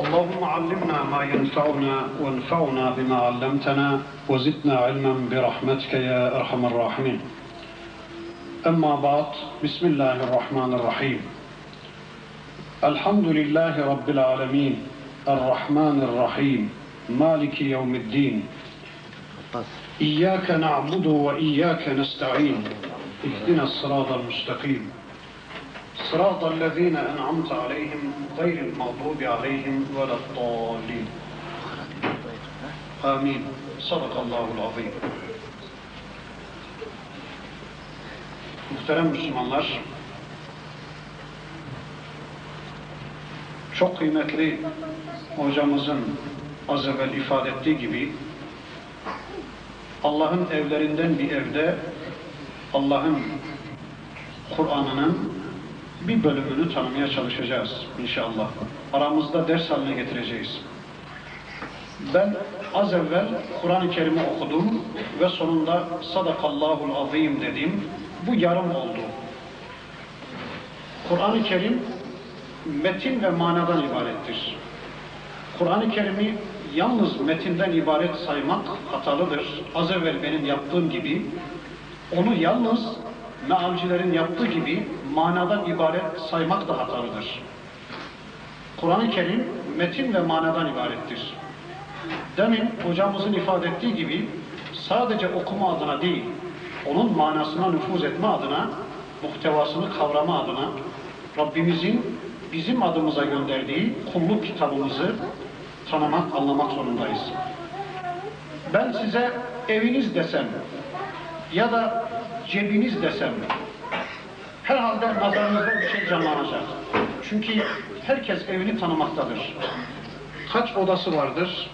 اللهم علمنا ما ينفعنا وانفعنا بما علمتنا وزدنا علما برحمتك يا أرحم الراحمين. أما بعد بسم الله الرحمن الرحيم. الحمد لله رب العالمين. الرحمن الرحيم. مالك يوم الدين. إياك نعبد وإياك نستعين. اهدنا الصراط المستقيم. صراط الذين أنعمت عليهم غير المغضوب عليهم ولا الضالين آمين صدق الله العظيم Muhterem Müslümanlar, çok kıymetli hocamızın az evvel ifade ettiği gibi Allah'ın evlerinden bir evde Allah'ın Kur'an'ının bir bölümünü tanımaya çalışacağız inşallah. Aramızda ders haline getireceğiz. Ben az evvel Kur'an-ı Kerim'i okudum ve sonunda Sadakallahul Azim dedim. Bu yarım oldu. Kur'an-ı Kerim metin ve manadan ibarettir. Kur'an-ı Kerim'i yalnız metinden ibaret saymak hatalıdır. Az evvel benim yaptığım gibi onu yalnız mealcilerin yaptığı gibi manadan ibaret saymak da hatalıdır. Kur'an-ı Kerim metin ve manadan ibarettir. Demin hocamızın ifade ettiği gibi sadece okuma adına değil, onun manasına nüfuz etme adına, muhtevasını kavrama adına Rabbimizin bizim adımıza gönderdiği kulluk kitabımızı tanımak, anlamak zorundayız. Ben size eviniz desem ya da cebiniz desem herhalde nazarınızda bir şey canlanacak. Çünkü herkes evini tanımaktadır. Kaç odası vardır?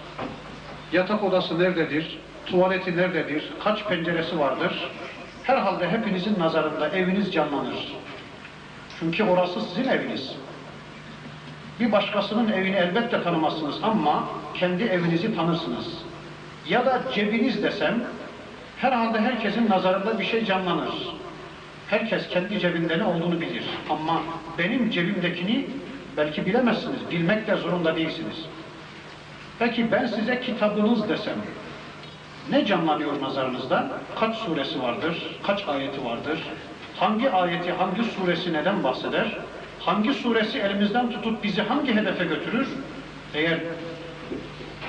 Yatak odası nerededir? Tuvaleti nerededir? Kaç penceresi vardır? Herhalde hepinizin nazarında eviniz canlanır. Çünkü orası sizin eviniz. Bir başkasının evini elbette tanımazsınız ama kendi evinizi tanırsınız. Ya da cebiniz desem herhalde herkesin nazarında bir şey canlanır. Herkes kendi cebinde ne olduğunu bilir. Ama benim cebimdekini belki bilemezsiniz. Bilmek de zorunda değilsiniz. Peki ben size kitabınız desem ne canlanıyor nazarınızda? Kaç suresi vardır? Kaç ayeti vardır? Hangi ayeti, hangi suresi neden bahseder? Hangi suresi elimizden tutup bizi hangi hedefe götürür? Eğer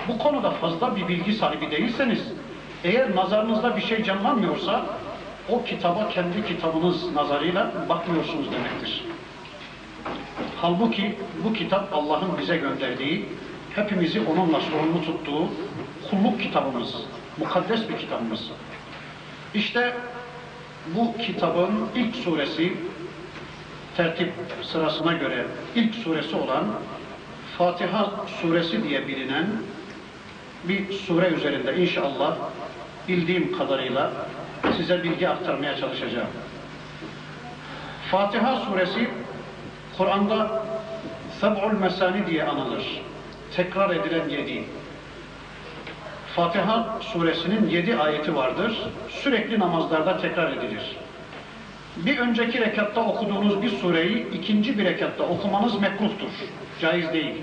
bu konuda fazla bir bilgi sahibi değilseniz, eğer nazarınızda bir şey canlanmıyorsa, o kitaba kendi kitabınız nazarıyla bakmıyorsunuz demektir. Halbuki bu kitap Allah'ın bize gönderdiği, hepimizi onunla sorumlu tuttuğu kulluk kitabımız, mukaddes bir kitabımız. İşte bu kitabın ilk suresi, tertip sırasına göre ilk suresi olan Fatiha suresi diye bilinen bir sure üzerinde inşallah bildiğim kadarıyla size bilgi aktarmaya çalışacağım. Fatiha suresi Kur'an'da Seb'ul Mesani diye anılır. Tekrar edilen yedi. Fatiha suresinin yedi ayeti vardır. Sürekli namazlarda tekrar edilir. Bir önceki rekatta okuduğunuz bir sureyi ikinci bir rekatta okumanız mekruhtur. Caiz değil.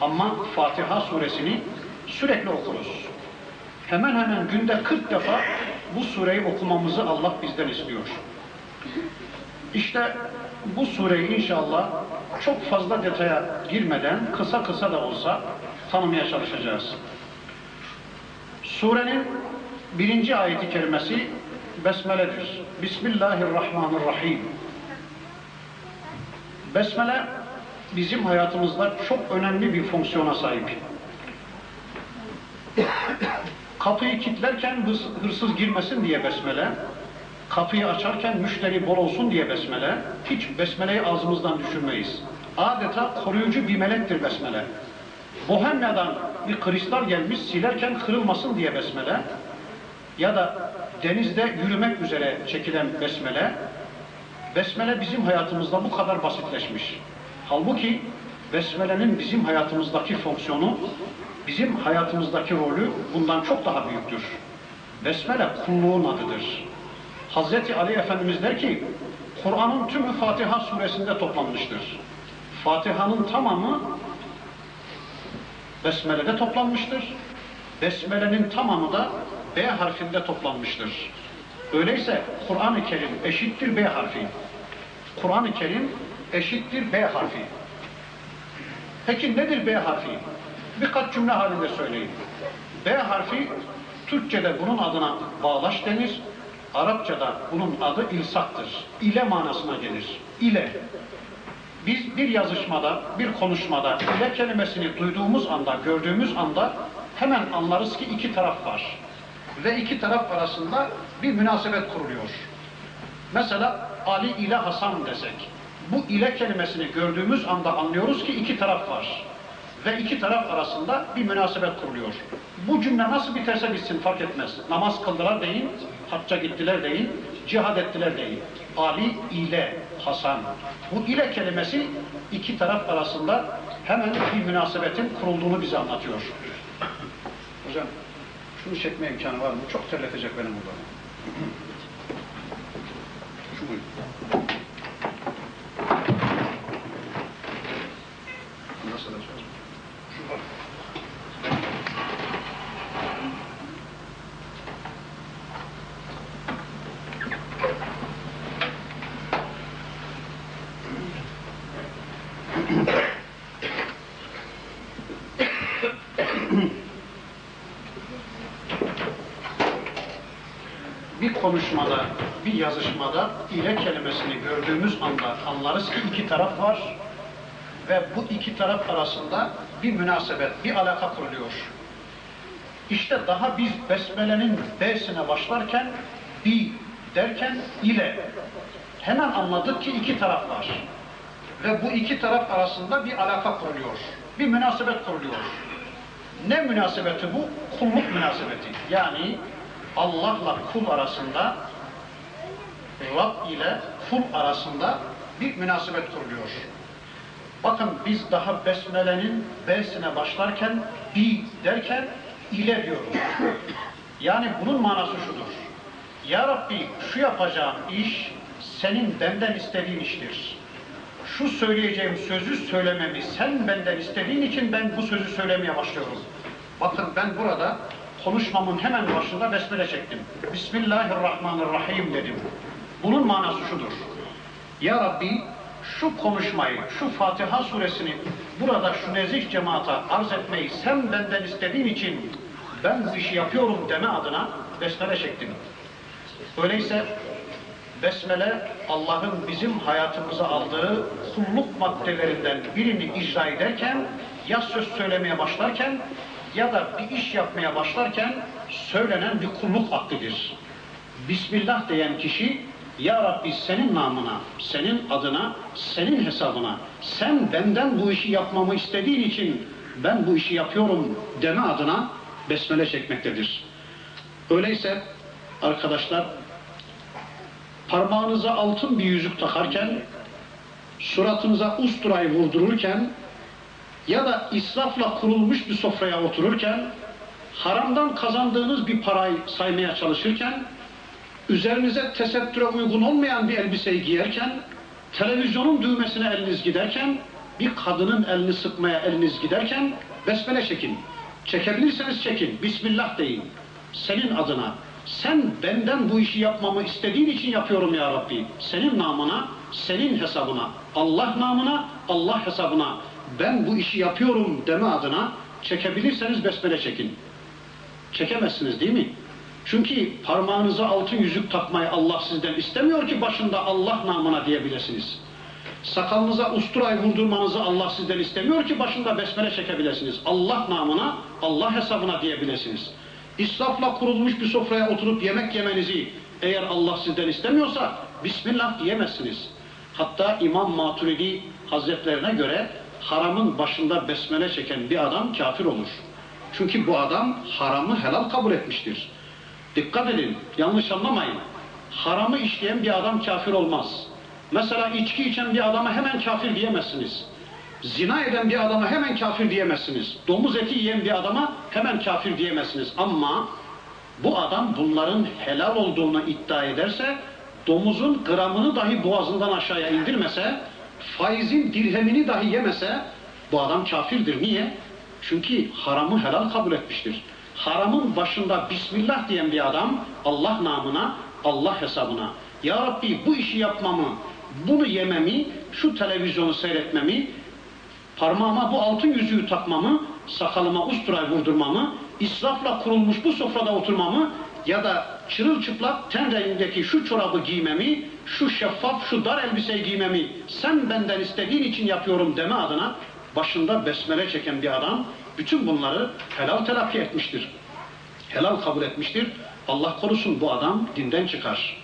Ama Fatiha suresini sürekli okuruz. Hemen hemen günde 40 defa bu sureyi okumamızı Allah bizden istiyor. İşte bu sureyi inşallah çok fazla detaya girmeden kısa kısa da olsa tanımaya çalışacağız. Surenin birinci ayeti kerimesi Besmele'dir. Bismillahirrahmanirrahim. Besmele bizim hayatımızda çok önemli bir fonksiyona sahip. Kapıyı kilitlerken hırsız girmesin diye besmele, kapıyı açarken müşteri bol olsun diye besmele, hiç besmeleyi ağzımızdan düşürmeyiz. Adeta koruyucu bir melektir besmele. Bohemya'dan bir kristal gelmiş silerken kırılmasın diye besmele ya da denizde yürümek üzere çekilen besmele besmele bizim hayatımızda bu kadar basitleşmiş. Halbuki besmelenin bizim hayatımızdaki fonksiyonu bizim hayatımızdaki rolü bundan çok daha büyüktür. Besmele kulluğun adıdır. Hazreti Ali Efendimiz der ki, Kur'an'ın tümü Fatiha suresinde toplanmıştır. Fatiha'nın tamamı Besmele'de toplanmıştır. Besmele'nin tamamı da B harfinde toplanmıştır. Öyleyse Kur'an-ı Kerim eşittir B harfi. Kur'an-ı Kerim eşittir B harfi. Peki nedir B harfi? Birkaç cümle halinde söyleyeyim. B harfi Türkçe'de bunun adına bağlaç denir. Arapçada bunun adı ilsaktır. İle manasına gelir. İle. Biz bir yazışmada, bir konuşmada ile kelimesini duyduğumuz anda, gördüğümüz anda hemen anlarız ki iki taraf var. Ve iki taraf arasında bir münasebet kuruluyor. Mesela Ali ile Hasan desek, bu ile kelimesini gördüğümüz anda anlıyoruz ki iki taraf var. Ve iki taraf arasında bir münasebet kuruluyor. Bu cümle nasıl biterse bitsin fark etmez. Namaz kıldılar deyin, hacca gittiler deyin, cihad ettiler deyin. Ali ile Hasan. Bu ile kelimesi iki taraf arasında hemen bir münasebetin kurulduğunu bize anlatıyor. Hocam şunu çekme imkanı var mı? Çok terletecek benim burada. Şu buyur. Nasıl açacağız? Şu var. bir konuşmada, bir yazışmada ile kelimesini gördüğümüz anda anlarız ki iki taraf var ve bu iki taraf arasında bir münasebet, bir alaka kuruluyor. İşte daha biz Besmele'nin B'sine başlarken bi derken ile hemen anladık ki iki taraf var. Ve bu iki taraf arasında bir alaka kuruluyor. Bir münasebet kuruluyor. Ne münasebeti bu? Kulluk münasebeti. Yani Allah'la kul arasında Rab ile kul arasında bir münasebet kuruluyor. Bakın biz daha Besmele'nin B'sine başlarken bi derken ile diyoruz. Yani bunun manası şudur. Ya Rabbi şu yapacağım iş senin benden istediğin iştir. Şu söyleyeceğim sözü söylememi sen benden istediğin için ben bu sözü söylemeye başlıyorum. Bakın ben burada konuşmamın hemen başında besmele çektim. Bismillahirrahmanirrahim dedim. Bunun manası şudur. Ya Rabbi şu konuşmayı, şu Fatiha suresini burada şu nezih cemaata arz etmeyi sen benden istediğin için ben bu işi yapıyorum deme adına besmele çektim. Öyleyse besmele Allah'ın bizim hayatımıza aldığı kulluk maddelerinden birini icra ederken ya söz söylemeye başlarken ya da bir iş yapmaya başlarken söylenen bir kulluk aktidir. Bismillah diyen kişi Ya Rabbi senin namına, senin adına, senin hesabına, sen benden bu işi yapmamı istediğin için ben bu işi yapıyorum deme adına besmele çekmektedir. Öyleyse arkadaşlar parmağınıza altın bir yüzük takarken, suratınıza usturayı vurdururken ya da israfla kurulmuş bir sofraya otururken, haramdan kazandığınız bir parayı saymaya çalışırken, üzerinize tesettüre uygun olmayan bir elbiseyi giyerken, televizyonun düğmesine eliniz giderken, bir kadının elini sıkmaya eliniz giderken, besmele çekin. Çekebilirseniz çekin. Bismillah deyin. Senin adına. Sen benden bu işi yapmamı istediğin için yapıyorum ya Rabbi. Senin namına, senin hesabına, Allah namına, Allah hesabına ben bu işi yapıyorum deme adına çekebilirseniz besmele çekin. Çekemezsiniz değil mi? Çünkü parmağınıza altın yüzük takmayı Allah sizden istemiyor ki başında Allah namına diyebilirsiniz. Sakalınıza usturayı vurdurmanızı Allah sizden istemiyor ki başında besmele çekebilirsiniz. Allah namına, Allah hesabına diyebilirsiniz. İsrafla kurulmuş bir sofraya oturup yemek yemenizi eğer Allah sizden istemiyorsa Bismillah diyemezsiniz. Hatta İmam Maturidi Hazretlerine göre haramın başında besmele çeken bir adam kafir olur. Çünkü bu adam haramı helal kabul etmiştir. Dikkat edin, yanlış anlamayın. Haramı işleyen bir adam kafir olmaz. Mesela içki içen bir adama hemen kafir diyemezsiniz. Zina eden bir adama hemen kafir diyemezsiniz. Domuz eti yiyen bir adama hemen kafir diyemezsiniz. Ama bu adam bunların helal olduğunu iddia ederse, domuzun gramını dahi boğazından aşağıya indirmese, faizin dirhemini dahi yemese, bu adam kafirdir. Niye? Çünkü haramı helal kabul etmiştir. Haramın başında Bismillah diyen bir adam, Allah namına, Allah hesabına, Ya Rabbi bu işi yapmamı, bunu yememi, şu televizyonu seyretmemi, parmağıma bu altın yüzüğü takmamı, sakalıma usturayı vurdurmamı, israfla kurulmuş bu sofrada oturmamı ya da çırılçıplak ten rengindeki şu çorabı giymemi, şu şeffaf, şu dar elbiseyi giymemi sen benden istediğin için yapıyorum deme adına başında besmele çeken bir adam bütün bunları helal telafi etmiştir. Helal kabul etmiştir. Allah korusun bu adam dinden çıkar.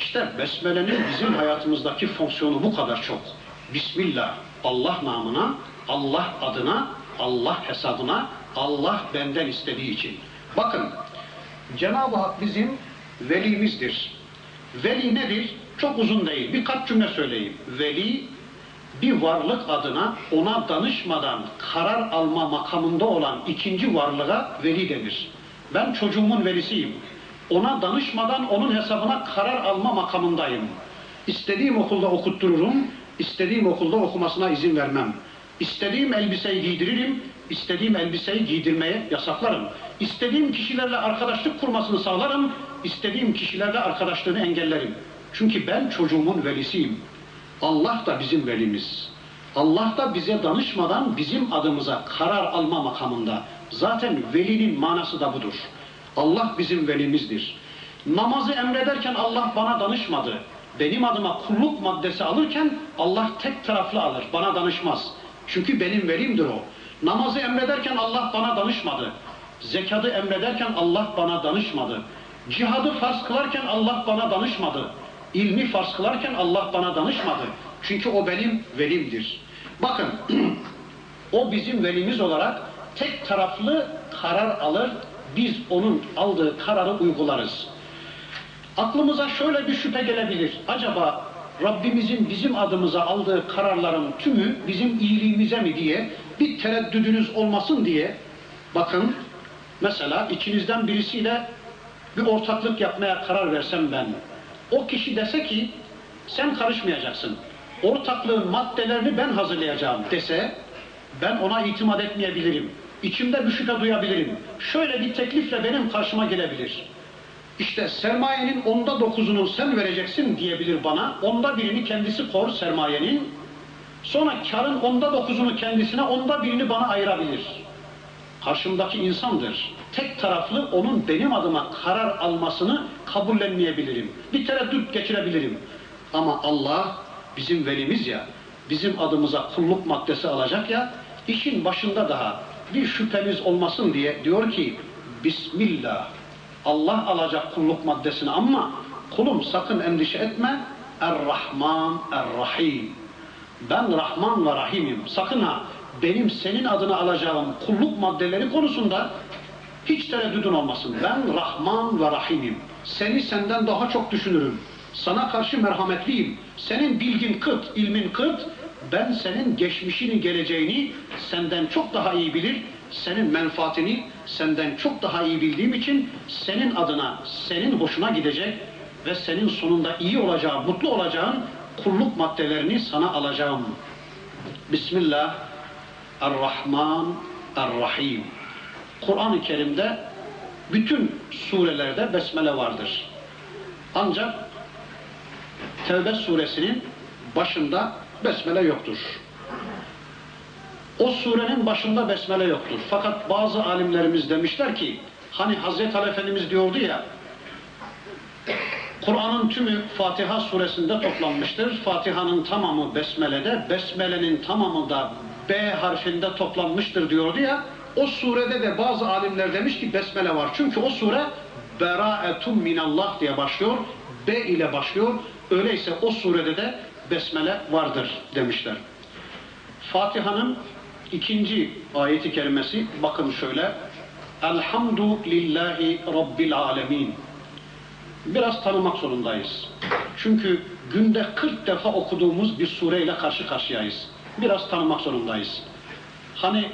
İşte besmelenin bizim hayatımızdaki fonksiyonu bu kadar çok. Bismillah, Allah namına, Allah adına, Allah hesabına, Allah benden istediği için. Bakın, Cenab-ı Hak bizim velimizdir. Veli nedir? Çok uzun değil. Birkaç cümle söyleyeyim. Veli, bir varlık adına ona danışmadan karar alma makamında olan ikinci varlığa veli denir. Ben çocuğumun velisiyim. Ona danışmadan onun hesabına karar alma makamındayım. İstediğim okulda okuttururum, istediğim okulda okumasına izin vermem. İstediğim elbiseyi giydiririm, istediğim elbiseyi giydirmeye yasaklarım. İstediğim kişilerle arkadaşlık kurmasını sağlarım, istediğim kişilerle arkadaşlığını engellerim. Çünkü ben çocuğumun velisiyim. Allah da bizim velimiz. Allah da bize danışmadan bizim adımıza karar alma makamında. Zaten velinin manası da budur. Allah bizim velimizdir. Namazı emrederken Allah bana danışmadı. Benim adıma kulluk maddesi alırken Allah tek taraflı alır, bana danışmaz. Çünkü benim velimdir o. Namazı emrederken Allah bana danışmadı. Zekatı emrederken Allah bana danışmadı. Cihadı farz kılarken Allah bana danışmadı. İlmi farz kılarken Allah bana danışmadı. Çünkü o benim velimdir. Bakın, o bizim velimiz olarak tek taraflı karar alır, biz onun aldığı kararı uygularız. Aklımıza şöyle bir şüphe gelebilir. Acaba Rabbimizin bizim adımıza aldığı kararların tümü bizim iyiliğimize mi diye bir tereddüdünüz olmasın diye bakın mesela içinizden birisiyle bir ortaklık yapmaya karar versem ben o kişi dese ki sen karışmayacaksın ortaklığın maddelerini ben hazırlayacağım dese ben ona itimat etmeyebilirim. İçimde bir şüphe duyabilirim. Şöyle bir teklifle benim karşıma gelebilir. İşte sermayenin onda dokuzunu sen vereceksin diyebilir bana. Onda birini kendisi kor sermayenin. Sonra karın onda dokuzunu kendisine, onda birini bana ayırabilir. Karşımdaki insandır. Tek taraflı onun benim adıma karar almasını kabullenmeyebilirim. Bir tereddüt geçirebilirim. Ama Allah bizim velimiz ya, bizim adımıza kulluk maddesi alacak ya, işin başında daha bir şüphemiz olmasın diye diyor ki, Bismillah, Allah alacak kulluk maddesini ama kulum sakın endişe etme, Er-Rahman, Er-Rahim. Ben Rahman ve Rahim'im. Sakın ha benim senin adına alacağım kulluk maddeleri konusunda hiç tereddüdün olmasın. Ben Rahman ve Rahim'im. Seni senden daha çok düşünürüm. Sana karşı merhametliyim. Senin bilgin kıt, ilmin kıt. Ben senin geçmişini, geleceğini senden çok daha iyi bilir. Senin menfaatini senden çok daha iyi bildiğim için senin adına, senin hoşuna gidecek ve senin sonunda iyi olacağın, mutlu olacağın kulluk maddelerini sana alacağım. Bismillah, Er-Rahman, Er-Rahim. Kur'an-ı Kerim'de bütün surelerde besmele vardır. Ancak Tevbe suresinin başında besmele yoktur. O surenin başında besmele yoktur. Fakat bazı alimlerimiz demişler ki, hani Hazreti Ali Efendimiz diyordu ya, Kur'an'ın tümü Fatiha suresinde toplanmıştır. Fatiha'nın tamamı Besmele'de, Besmele'nin tamamı da B harfinde toplanmıştır diyordu ya. O surede de bazı alimler demiş ki Besmele var. Çünkü o sure Beraetum minallah diye başlıyor. B ile başlıyor. Öyleyse o surede de Besmele vardır demişler. Fatiha'nın ikinci ayeti kerimesi bakın şöyle. Elhamdülillahi Rabbil Alemin. Biraz tanımak zorundayız. Çünkü günde 40 defa okuduğumuz bir sureyle karşı karşıyayız. Biraz tanımak zorundayız. Hani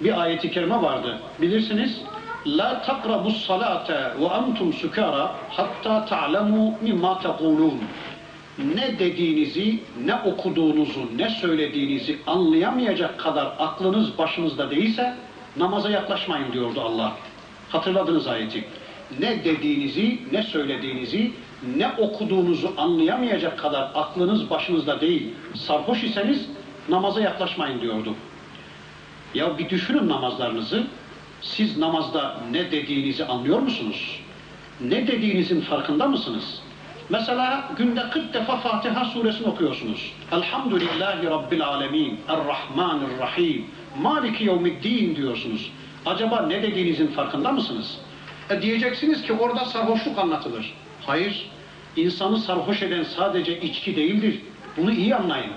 bir ayeti kerime vardı. Bilirsiniz. La takrabus salate ve entum sukara hatta ta'lemu mimma tekulun. Ne dediğinizi, ne okuduğunuzu, ne söylediğinizi anlayamayacak kadar aklınız başınızda değilse namaza yaklaşmayın diyordu Allah. Hatırladınız ayeti. Ne dediğinizi, ne söylediğinizi, ne okuduğunuzu anlayamayacak kadar aklınız başınızda değil, sarhoş iseniz namaza yaklaşmayın diyordu. Ya bir düşünün namazlarınızı. Siz namazda ne dediğinizi anlıyor musunuz? Ne dediğinizin farkında mısınız? Mesela günde 40 defa Fatiha suresini okuyorsunuz. Elhamdülillahi Rabbil Alemin, Errahmanirrahim, Maliki Yevmiddin diyorsunuz. Acaba ne dediğinizin farkında mısınız? E diyeceksiniz ki orada sarhoşluk anlatılır. Hayır, insanı sarhoş eden sadece içki değildir. Bunu iyi anlayın.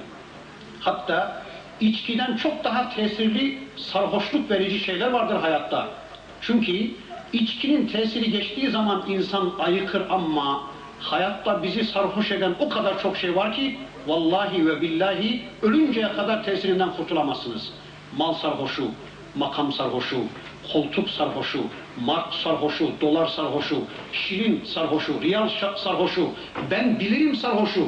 Hatta içkiden çok daha tesirli sarhoşluk verici şeyler vardır hayatta. Çünkü içkinin tesiri geçtiği zaman insan ayıkır ama hayatta bizi sarhoş eden o kadar çok şey var ki vallahi ve billahi ölünceye kadar tesirinden kurtulamazsınız. Mal sarhoşu, makam sarhoşu, koltuk sarhoşu, mark sarhoşu, dolar sarhoşu, şirin sarhoşu, riyal sarhoşu, ben bilirim sarhoşu,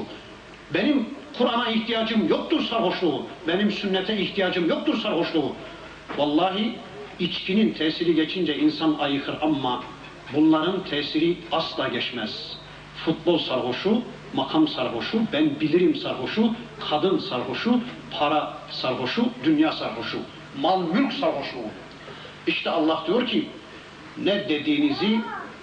benim Kur'an'a ihtiyacım yoktur sarhoşluğu. Benim sünnete ihtiyacım yoktur sarhoşluğu. Vallahi içkinin tesiri geçince insan ayıkır ama bunların tesiri asla geçmez. Futbol sarhoşu, makam sarhoşu, ben bilirim sarhoşu, kadın sarhoşu, para sarhoşu, dünya sarhoşu, mal mülk sarhoşu. İşte Allah diyor ki ne dediğinizi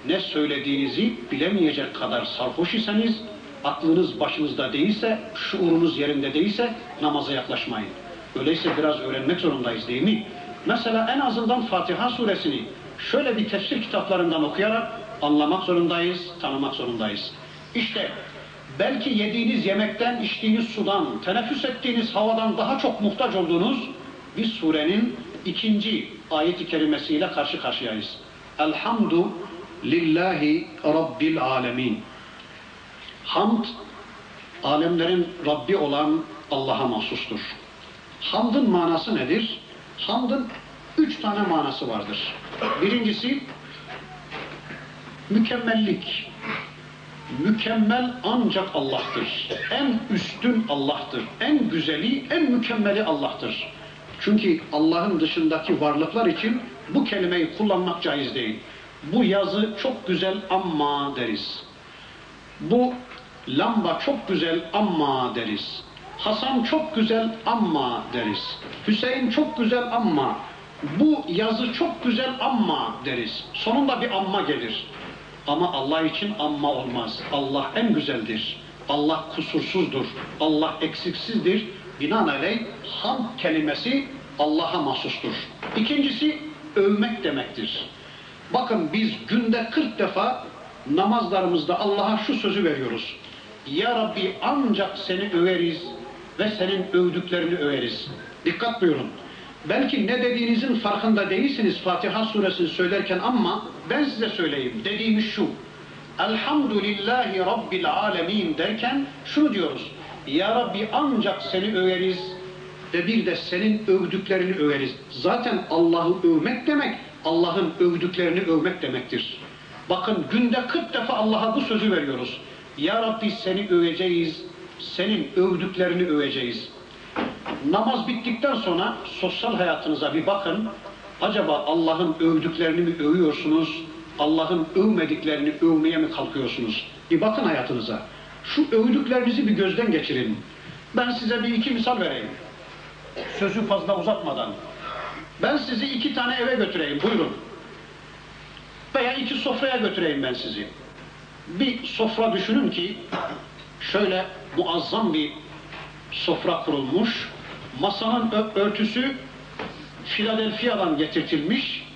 ne söylediğinizi bilemeyecek kadar sarhoş iseniz aklınız başınızda değilse, şuurunuz yerinde değilse namaza yaklaşmayın. Öyleyse biraz öğrenmek zorundayız değil mi? Mesela en azından Fatiha suresini şöyle bir tefsir kitaplarından okuyarak anlamak zorundayız, tanımak zorundayız. İşte belki yediğiniz yemekten, içtiğiniz sudan, teneffüs ettiğiniz havadan daha çok muhtaç olduğunuz bir surenin ikinci ayeti kerimesiyle karşı karşıyayız. Elhamdu lillahi rabbil alemin. Hamd, alemlerin Rabbi olan Allah'a mahsustur. Hamdın manası nedir? Hamdın üç tane manası vardır. Birincisi, mükemmellik. Mükemmel ancak Allah'tır. En üstün Allah'tır. En güzeli, en mükemmeli Allah'tır. Çünkü Allah'ın dışındaki varlıklar için bu kelimeyi kullanmak caiz değil. Bu yazı çok güzel ama deriz. Bu lamba çok güzel ama deriz. Hasan çok güzel ama deriz. Hüseyin çok güzel ama bu yazı çok güzel ama deriz. Sonunda bir amma gelir. Ama Allah için amma olmaz. Allah en güzeldir. Allah kusursuzdur. Allah eksiksizdir. Binaenaleyh ham kelimesi Allah'a mahsustur. İkincisi övmek demektir. Bakın biz günde 40 defa namazlarımızda Allah'a şu sözü veriyoruz. Ya Rabbi ancak seni överiz ve senin övdüklerini överiz. Dikkat buyurun. Belki ne dediğinizin farkında değilsiniz Fatiha suresini söylerken ama ben size söyleyeyim. Dediğimiz şu. Elhamdülillahi Rabbil alemin derken şunu diyoruz. Ya Rabbi ancak seni överiz ve bir de senin övdüklerini överiz. Zaten Allah'ı övmek demek Allah'ın övdüklerini övmek demektir. Bakın günde 40 defa Allah'a bu sözü veriyoruz. Ya Rabbi seni öveceğiz, senin övdüklerini öveceğiz. Namaz bittikten sonra sosyal hayatınıza bir bakın. Acaba Allah'ın övdüklerini mi övüyorsunuz? Allah'ın övmediklerini övmeye mi kalkıyorsunuz? Bir bakın hayatınıza. Şu övdüklerinizi bir gözden geçirin. Ben size bir iki misal vereyim. Sözü fazla uzatmadan. Ben sizi iki tane eve götüreyim, buyurun. Veya iki sofraya götüreyim ben sizi. Bir sofra düşünün ki, şöyle muazzam bir sofra kurulmuş. Masanın örtüsü Philadelphia'dan getirtilmiş.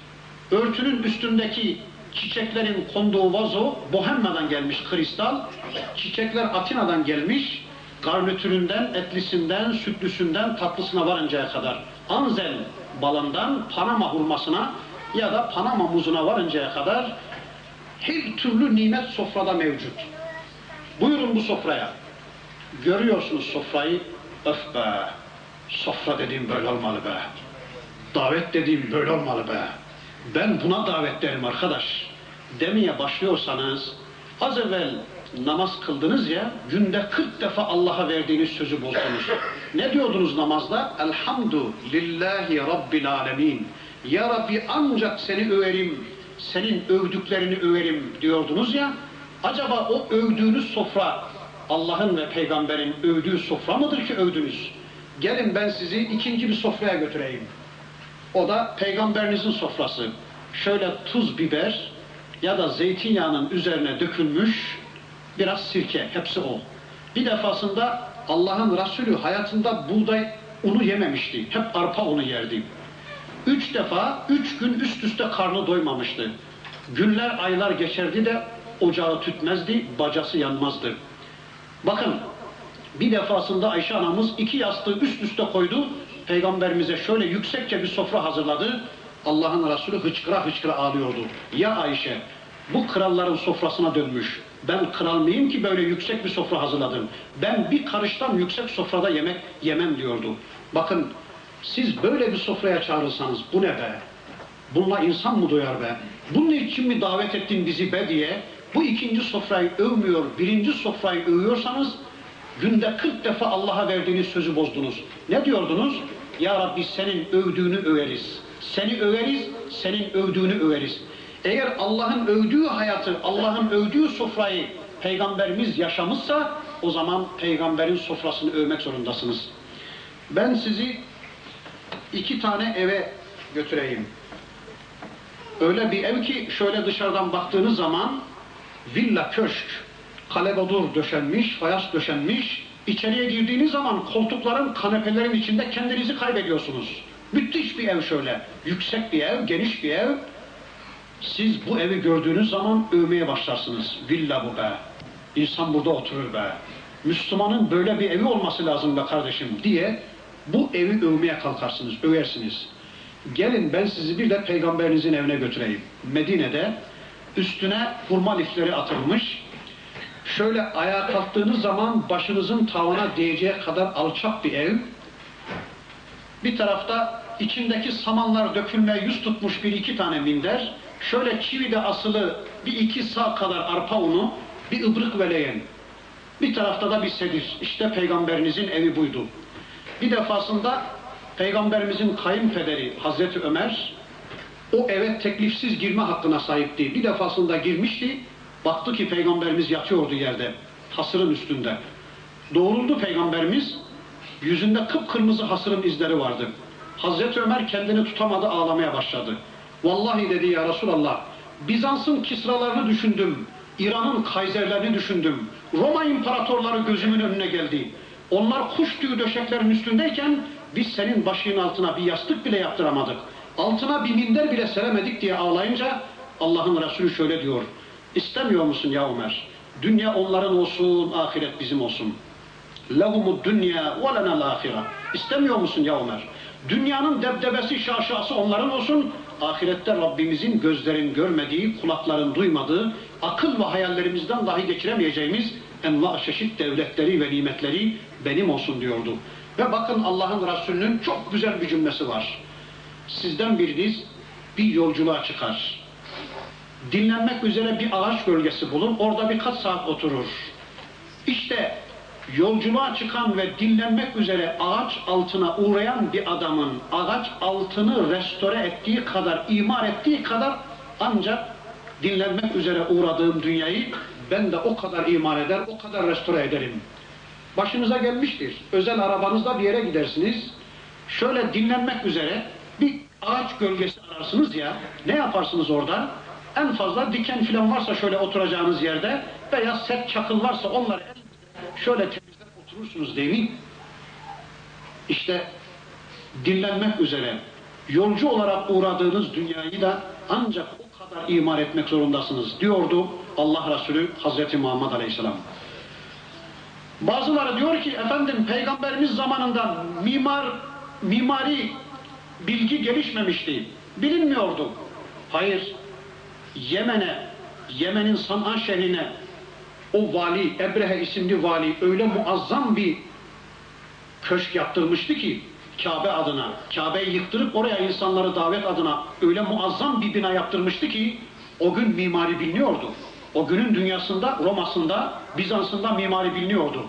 Örtünün üstündeki çiçeklerin konduğu vazo Bohemya'dan gelmiş kristal. Çiçekler Atina'dan gelmiş. garnitüründen, etlisinden, sütlüsünden, tatlısına varıncaya kadar, Anzel balından Panama hurmasına ya da Panama muzuna varıncaya kadar her türlü nimet sofrada mevcut. Buyurun bu sofraya. Görüyorsunuz sofrayı, öf be, sofra dediğim böyle olmalı be. Davet dediğim böyle olmalı be. Ben buna davet derim arkadaş. Demeye başlıyorsanız, az evvel namaz kıldınız ya, günde 40 defa Allah'a verdiğiniz sözü bozdunuz. Ne diyordunuz namazda? Elhamdu lillahi rabbil alemin. Ya Rabbi ancak seni överim, senin övdüklerini överim diyordunuz ya. Acaba o övdüğünüz sofra Allah'ın ve peygamberin övdüğü sofra mıdır ki övdünüz? Gelin ben sizi ikinci bir sofraya götüreyim. O da peygamberinizin sofrası. Şöyle tuz, biber ya da zeytinyağının üzerine dökülmüş biraz sirke, hepsi o. Bir defasında Allah'ın Resulü hayatında buğday unu yememişti. Hep arpa unu yerdi. Üç defa, üç gün üst üste karnı doymamıştı. Günler, aylar geçerdi de ocağı tütmezdi, bacası yanmazdı. Bakın, bir defasında Ayşe anamız iki yastığı üst üste koydu. Peygamberimize şöyle yüksekçe bir sofra hazırladı. Allah'ın Resulü hıçkıra hıçkıra ağlıyordu. Ya Ayşe, bu kralların sofrasına dönmüş. Ben kral mıyım ki böyle yüksek bir sofra hazırladım? Ben bir karıştan yüksek sofrada yemek yemem diyordu. Bakın, siz böyle bir sofraya çağrılsanız bu ne be? Bununla insan mı doyar be? Bunun için mi davet ettin bizi be diye bu ikinci sofrayı övmüyor, birinci sofrayı övüyorsanız günde 40 defa Allah'a verdiğiniz sözü bozdunuz. Ne diyordunuz? Ya Rabbi senin övdüğünü överiz. Seni överiz, senin övdüğünü överiz. Eğer Allah'ın övdüğü hayatı, Allah'ın övdüğü sofrayı Peygamberimiz yaşamışsa o zaman Peygamberin sofrasını övmek zorundasınız. Ben sizi iki tane eve götüreyim. Öyle bir ev ki şöyle dışarıdan baktığınız zaman villa köşk, kalebodur döşenmiş, fayans döşenmiş. İçeriye girdiğiniz zaman koltukların, kanepelerin içinde kendinizi kaybediyorsunuz. Müthiş bir ev şöyle. Yüksek bir ev, geniş bir ev. Siz bu evi gördüğünüz zaman övmeye başlarsınız. Villa bu be. İnsan burada oturur be. Müslümanın böyle bir evi olması lazım be kardeşim diye bu evi övmeye kalkarsınız, översiniz. Gelin ben sizi bir de peygamberinizin evine götüreyim. Medine'de üstüne hurma lifleri atılmış. Şöyle ayağa kalktığınız zaman başınızın tavana değeceği kadar alçak bir ev. Bir tarafta içindeki samanlar dökülmeye yüz tutmuş bir iki tane minder. Şöyle çivide asılı bir iki sağ kadar arpa unu, bir ıbrık veleyen. Bir tarafta da bir sedir. İşte peygamberinizin evi buydu. Bir defasında peygamberimizin kayınpederi Hazreti Ömer o eve teklifsiz girme hakkına sahipti. Bir defasında girmişti. Baktı ki peygamberimiz yatıyordu yerde. Hasırın üstünde. Doğruldu peygamberimiz. Yüzünde kıpkırmızı hasırın izleri vardı. Hazreti Ömer kendini tutamadı ağlamaya başladı. Vallahi dedi ya Resulallah Bizans'ın kisralarını düşündüm. İran'ın kayserlerini düşündüm. Roma imparatorları gözümün önüne geldi. Onlar kuş tüyü döşeklerin üstündeyken biz senin başının altına bir yastık bile yaptıramadık. Altına bir minder bile seremedik diye ağlayınca Allah'ın Resulü şöyle diyor. İstemiyor musun ya Ömer? Dünya onların olsun, ahiret bizim olsun. Lehumu dünya ve lenel ahira. İstemiyor musun ya Ömer? Dünyanın debdebesi, şaşası onların olsun. Ahirette Rabbimizin gözlerin görmediği, kulakların duymadığı, akıl ve hayallerimizden dahi geçiremeyeceğimiz enva çeşit devletleri ve nimetleri benim olsun diyordu. Ve bakın Allah'ın Resulü'nün çok güzel bir cümlesi var. Sizden biriniz bir yolculuğa çıkar. Dinlenmek üzere bir ağaç bölgesi bulur, orada birkaç saat oturur. İşte yolculuğa çıkan ve dinlenmek üzere ağaç altına uğrayan bir adamın ağaç altını restore ettiği kadar, imar ettiği kadar ancak dinlenmek üzere uğradığım dünyayı ben de o kadar imar eder, o kadar restore ederim. Başınıza gelmiştir. Özel arabanızla bir yere gidersiniz. Şöyle dinlenmek üzere bir ağaç gölgesi ararsınız ya, ne yaparsınız orada? En fazla diken filan varsa şöyle oturacağınız yerde veya sert çakıl varsa onları şöyle temizler oturursunuz değil mi? İşte dinlenmek üzere yolcu olarak uğradığınız dünyayı da ancak o kadar imar etmek zorundasınız diyordu Allah Resulü Hazreti Muhammed Aleyhisselam. Bazıları diyor ki efendim peygamberimiz zamanında mimar mimari bilgi gelişmemişti. Bilinmiyordu. Hayır. Yemen'e, Yemen'in San'a şehrine o vali, Ebrehe isimli vali öyle muazzam bir köşk yaptırmıştı ki Kabe adına, Kabe'yi yıktırıp oraya insanları davet adına öyle muazzam bir bina yaptırmıştı ki o gün mimari biliniyordu. O günün dünyasında, Roma'sında, Bizans'ında mimari biliniyordu.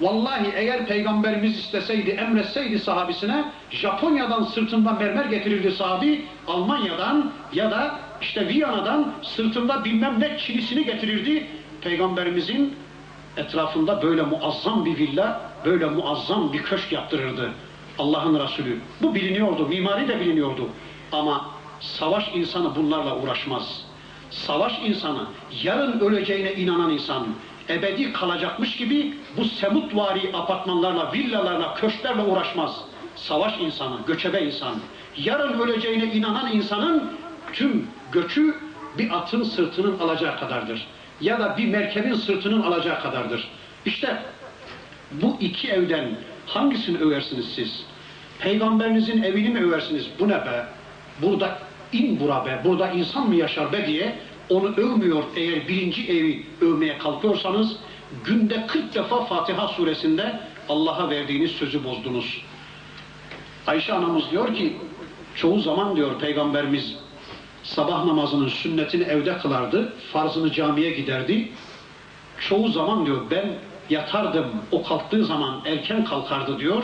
Vallahi eğer peygamberimiz isteseydi, emretseydi sahabisine Japonya'dan sırtında mermer getirirdi sahabi, Almanya'dan ya da işte Viyana'dan sırtında bilmem ne çilisini getirirdi. Peygamberimizin etrafında böyle muazzam bir villa, böyle muazzam bir köşk yaptırırdı Allah'ın Resulü. Bu biliniyordu, mimari de biliniyordu. Ama savaş insanı bunlarla uğraşmaz. Savaş insanı, yarın öleceğine inanan insan, ebedi kalacakmış gibi bu semutvari apartmanlarla, villalarla, köşklerle uğraşmaz. Savaş insanı, göçebe insan, yarın öleceğine inanan insanın tüm göçü bir atın sırtının alacağı kadardır. Ya da bir merkebin sırtının alacağı kadardır. İşte bu iki evden hangisini översiniz siz? Peygamberinizin evini mi översiniz? Bu ne be? Burada in bura be, burada insan mı yaşar be diye onu övmüyor eğer birinci evi övmeye kalkıyorsanız günde 40 defa Fatiha suresinde Allah'a verdiğiniz sözü bozdunuz. Ayşe anamız diyor ki çoğu zaman diyor peygamberimiz sabah namazının sünnetini evde kılardı, farzını camiye giderdi. Çoğu zaman diyor ben yatardım, o kalktığı zaman erken kalkardı diyor.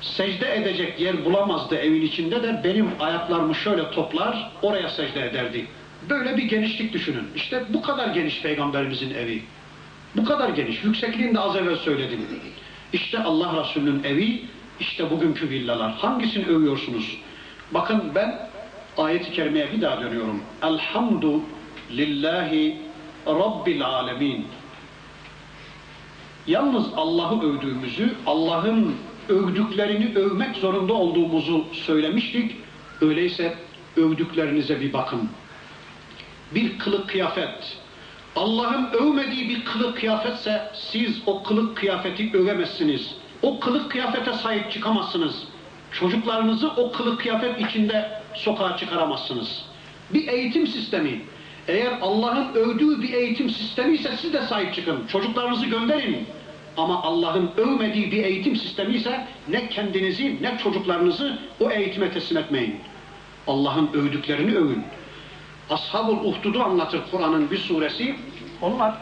Secde edecek yer bulamazdı evin içinde de benim ayaklarımı şöyle toplar, oraya secde ederdi. Böyle bir genişlik düşünün. İşte bu kadar geniş peygamberimizin evi. Bu kadar geniş. Yüksekliğini de az evvel söyledim. İşte Allah Resulü'nün evi, işte bugünkü villalar. Hangisini övüyorsunuz? Bakın ben ayet-i kerimeye bir daha dönüyorum. Elhamdu lillahi rabbil alemin. Yalnız Allah'ı övdüğümüzü, Allah'ın övdüklerini övmek zorunda olduğumuzu söylemiştik. Öyleyse övdüklerinize bir bakın. Bir kılık kıyafet, Allah'ın övmediği bir kılık kıyafetse siz o kılık kıyafeti övemezsiniz. O kılık kıyafete sahip çıkamazsınız. Çocuklarınızı o kılık kıyafet içinde sokağa çıkaramazsınız. Bir eğitim sistemi, eğer Allah'ın övdüğü bir eğitim sistemi ise siz de sahip çıkın. Çocuklarınızı gönderin. Ama Allah'ın övmediği bir eğitim sistemi ise ne kendinizi ne çocuklarınızı o eğitime teslim etmeyin. Allah'ın övdüklerini övün. Ashab-ül Uhdud'u anlatır Kur'an'ın bir suresi. Onlar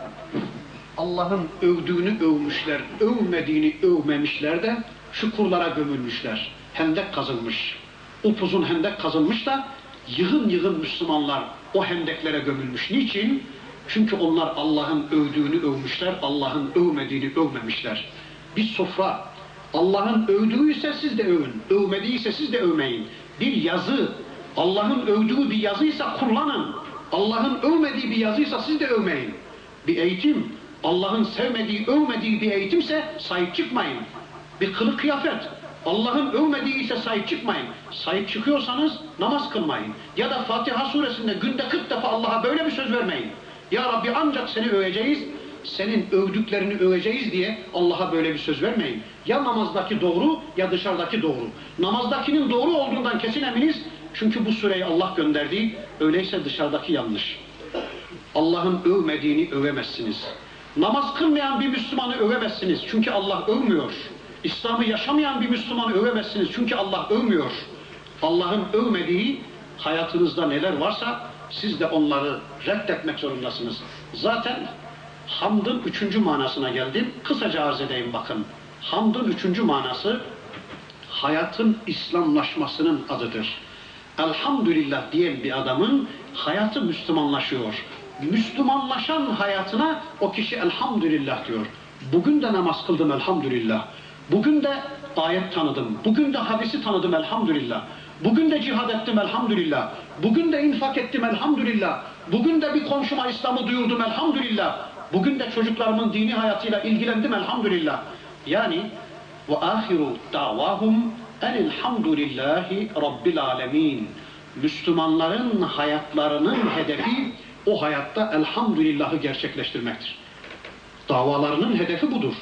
Allah'ın övdüğünü övmüşler, övmediğini övmemişler de çukurlara gömülmüşler. Hendek kazılmış. Upuzun hendek kazılmış da yığın yığın Müslümanlar o hendeklere gömülmüş. Niçin? Çünkü onlar Allah'ın övdüğünü övmüşler, Allah'ın övmediğini övmemişler. Bir sofra, Allah'ın övdüğüyse siz de övün, övmediyse siz de övmeyin. Bir yazı, Allah'ın övdüğü bir yazıysa kullanın. Allah'ın övmediği bir yazıysa siz de övmeyin. Bir eğitim, Allah'ın sevmediği, övmediği bir eğitimse sahip çıkmayın. Bir kılık kıyafet, Allah'ın övmediği ise sahip çıkmayın. Sahip çıkıyorsanız namaz kılmayın. Ya da Fatiha suresinde günde 40 defa Allah'a böyle bir söz vermeyin. Ya Rabbi ancak seni öveceğiz, senin övdüklerini öveceğiz diye Allah'a böyle bir söz vermeyin. Ya namazdaki doğru ya dışarıdaki doğru. Namazdakinin doğru olduğundan kesin eminiz. Çünkü bu süreyi Allah gönderdi. Öyleyse dışarıdaki yanlış. Allah'ın övmediğini övemezsiniz. Namaz kılmayan bir Müslümanı övemezsiniz. Çünkü Allah övmüyor. İslam'ı yaşamayan bir Müslümanı övemezsiniz. Çünkü Allah övmüyor. Allah'ın övmediği hayatınızda neler varsa siz de onları reddetmek zorundasınız. Zaten hamdın üçüncü manasına geldim. Kısaca arz edeyim bakın. Hamdın üçüncü manası hayatın İslamlaşmasının adıdır. Elhamdülillah diyen bir adamın hayatı Müslümanlaşıyor. Müslümanlaşan hayatına o kişi elhamdülillah diyor. Bugün de namaz kıldım elhamdülillah. Bugün de ayet tanıdım. Bugün de hadisi tanıdım elhamdülillah. Bugün de cihad ettim elhamdülillah. Bugün de infak ettim elhamdülillah. Bugün de bir komşuma İslam'ı duyurdum elhamdülillah. Bugün de çocuklarımın dini hayatıyla ilgilendim elhamdülillah. Yani ve ahiru davahum enilhamdülillahi rabbil alemin. Müslümanların hayatlarının hedefi o hayatta elhamdülillahı gerçekleştirmektir. Davalarının hedefi budur.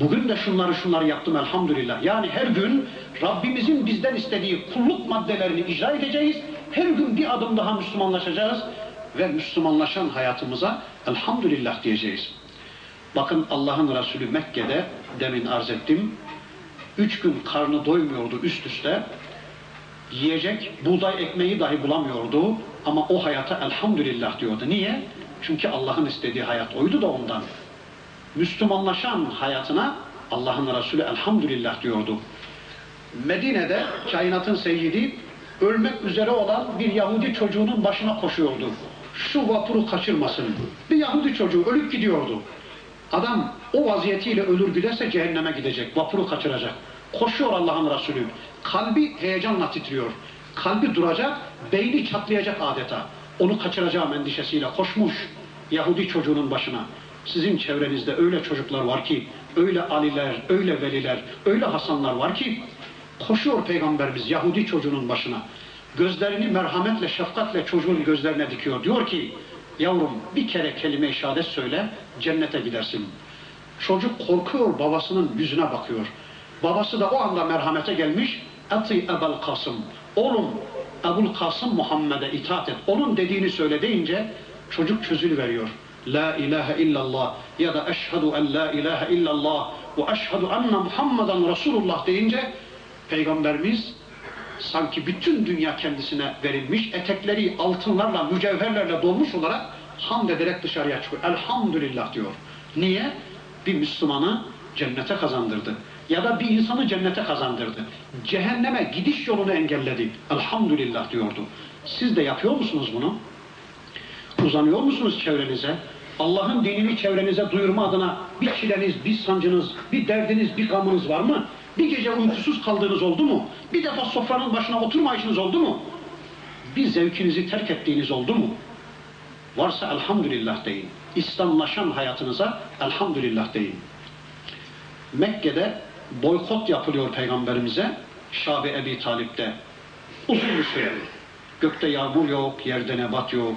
Bugün de şunları şunları yaptım elhamdülillah. Yani her gün Rabbimizin bizden istediği kulluk maddelerini icra edeceğiz. Her gün bir adım daha Müslümanlaşacağız ve Müslümanlaşan hayatımıza elhamdülillah diyeceğiz. Bakın Allah'ın Resulü Mekke'de demin arz ettim. Üç gün karnı doymuyordu üst üste. Yiyecek buğday ekmeği dahi bulamıyordu. Ama o hayata elhamdülillah diyordu. Niye? Çünkü Allah'ın istediği hayat oydu da ondan. Müslümanlaşan hayatına Allah'ın Resulü elhamdülillah diyordu. Medine'de kainatın seyyidi ölmek üzere olan bir Yahudi çocuğunun başına koşuyordu. Şu vapuru kaçırmasın. Bir Yahudi çocuğu ölüp gidiyordu. Adam o vaziyetiyle ölür giderse cehenneme gidecek. Vapuru kaçıracak. Koşuyor Allah'ın Resulü. Kalbi heyecanla titriyor. Kalbi duracak, beyni çatlayacak adeta. Onu kaçıracağım endişesiyle koşmuş Yahudi çocuğunun başına. Sizin çevrenizde öyle çocuklar var ki, öyle aliler, öyle veliler, öyle hasanlar var ki, koşuyor Peygamberimiz Yahudi çocuğunun başına. Gözlerini merhametle, şefkatle çocuğun gözlerine dikiyor. Diyor ki, yavrum bir kere kelime-i şehadet söyle, cennete gidersin. Çocuk korkuyor, babasının yüzüne bakıyor. Babası da o anda merhamete gelmiş, Ati Ebel Kasım, oğlum Ebul Kasım Muhammed'e itaat et. Onun dediğini söyle deyince çocuk çözülü veriyor. La ilahe illallah ya da eşhedü en la ilahe illallah ve eşhedü enne Muhammeden Resulullah deyince Peygamberimiz sanki bütün dünya kendisine verilmiş, etekleri altınlarla, mücevherlerle dolmuş olarak hamd ederek dışarıya çıkıyor. Elhamdülillah diyor. Niye? Bir Müslümanı cennete kazandırdı. Ya da bir insanı cennete kazandırdı. Cehenneme gidiş yolunu engelledi. Elhamdülillah diyordu. Siz de yapıyor musunuz bunu? Uzanıyor musunuz çevrenize? Allah'ın dinini çevrenize duyurma adına bir çileniz, bir sancınız, bir derdiniz, bir gamınız var mı? Bir gece uykusuz kaldığınız oldu mu? Bir defa sofranın başına oturmayışınız oldu mu? Bir zevkinizi terk ettiğiniz oldu mu? Varsa elhamdülillah deyin. İslamlaşan hayatınıza elhamdülillah deyin. Mekke'de boykot yapılıyor peygamberimize. Şabi Ebi Talip'te. Uzun bir süre. Gökte yağmur yok, yerde nebat yok.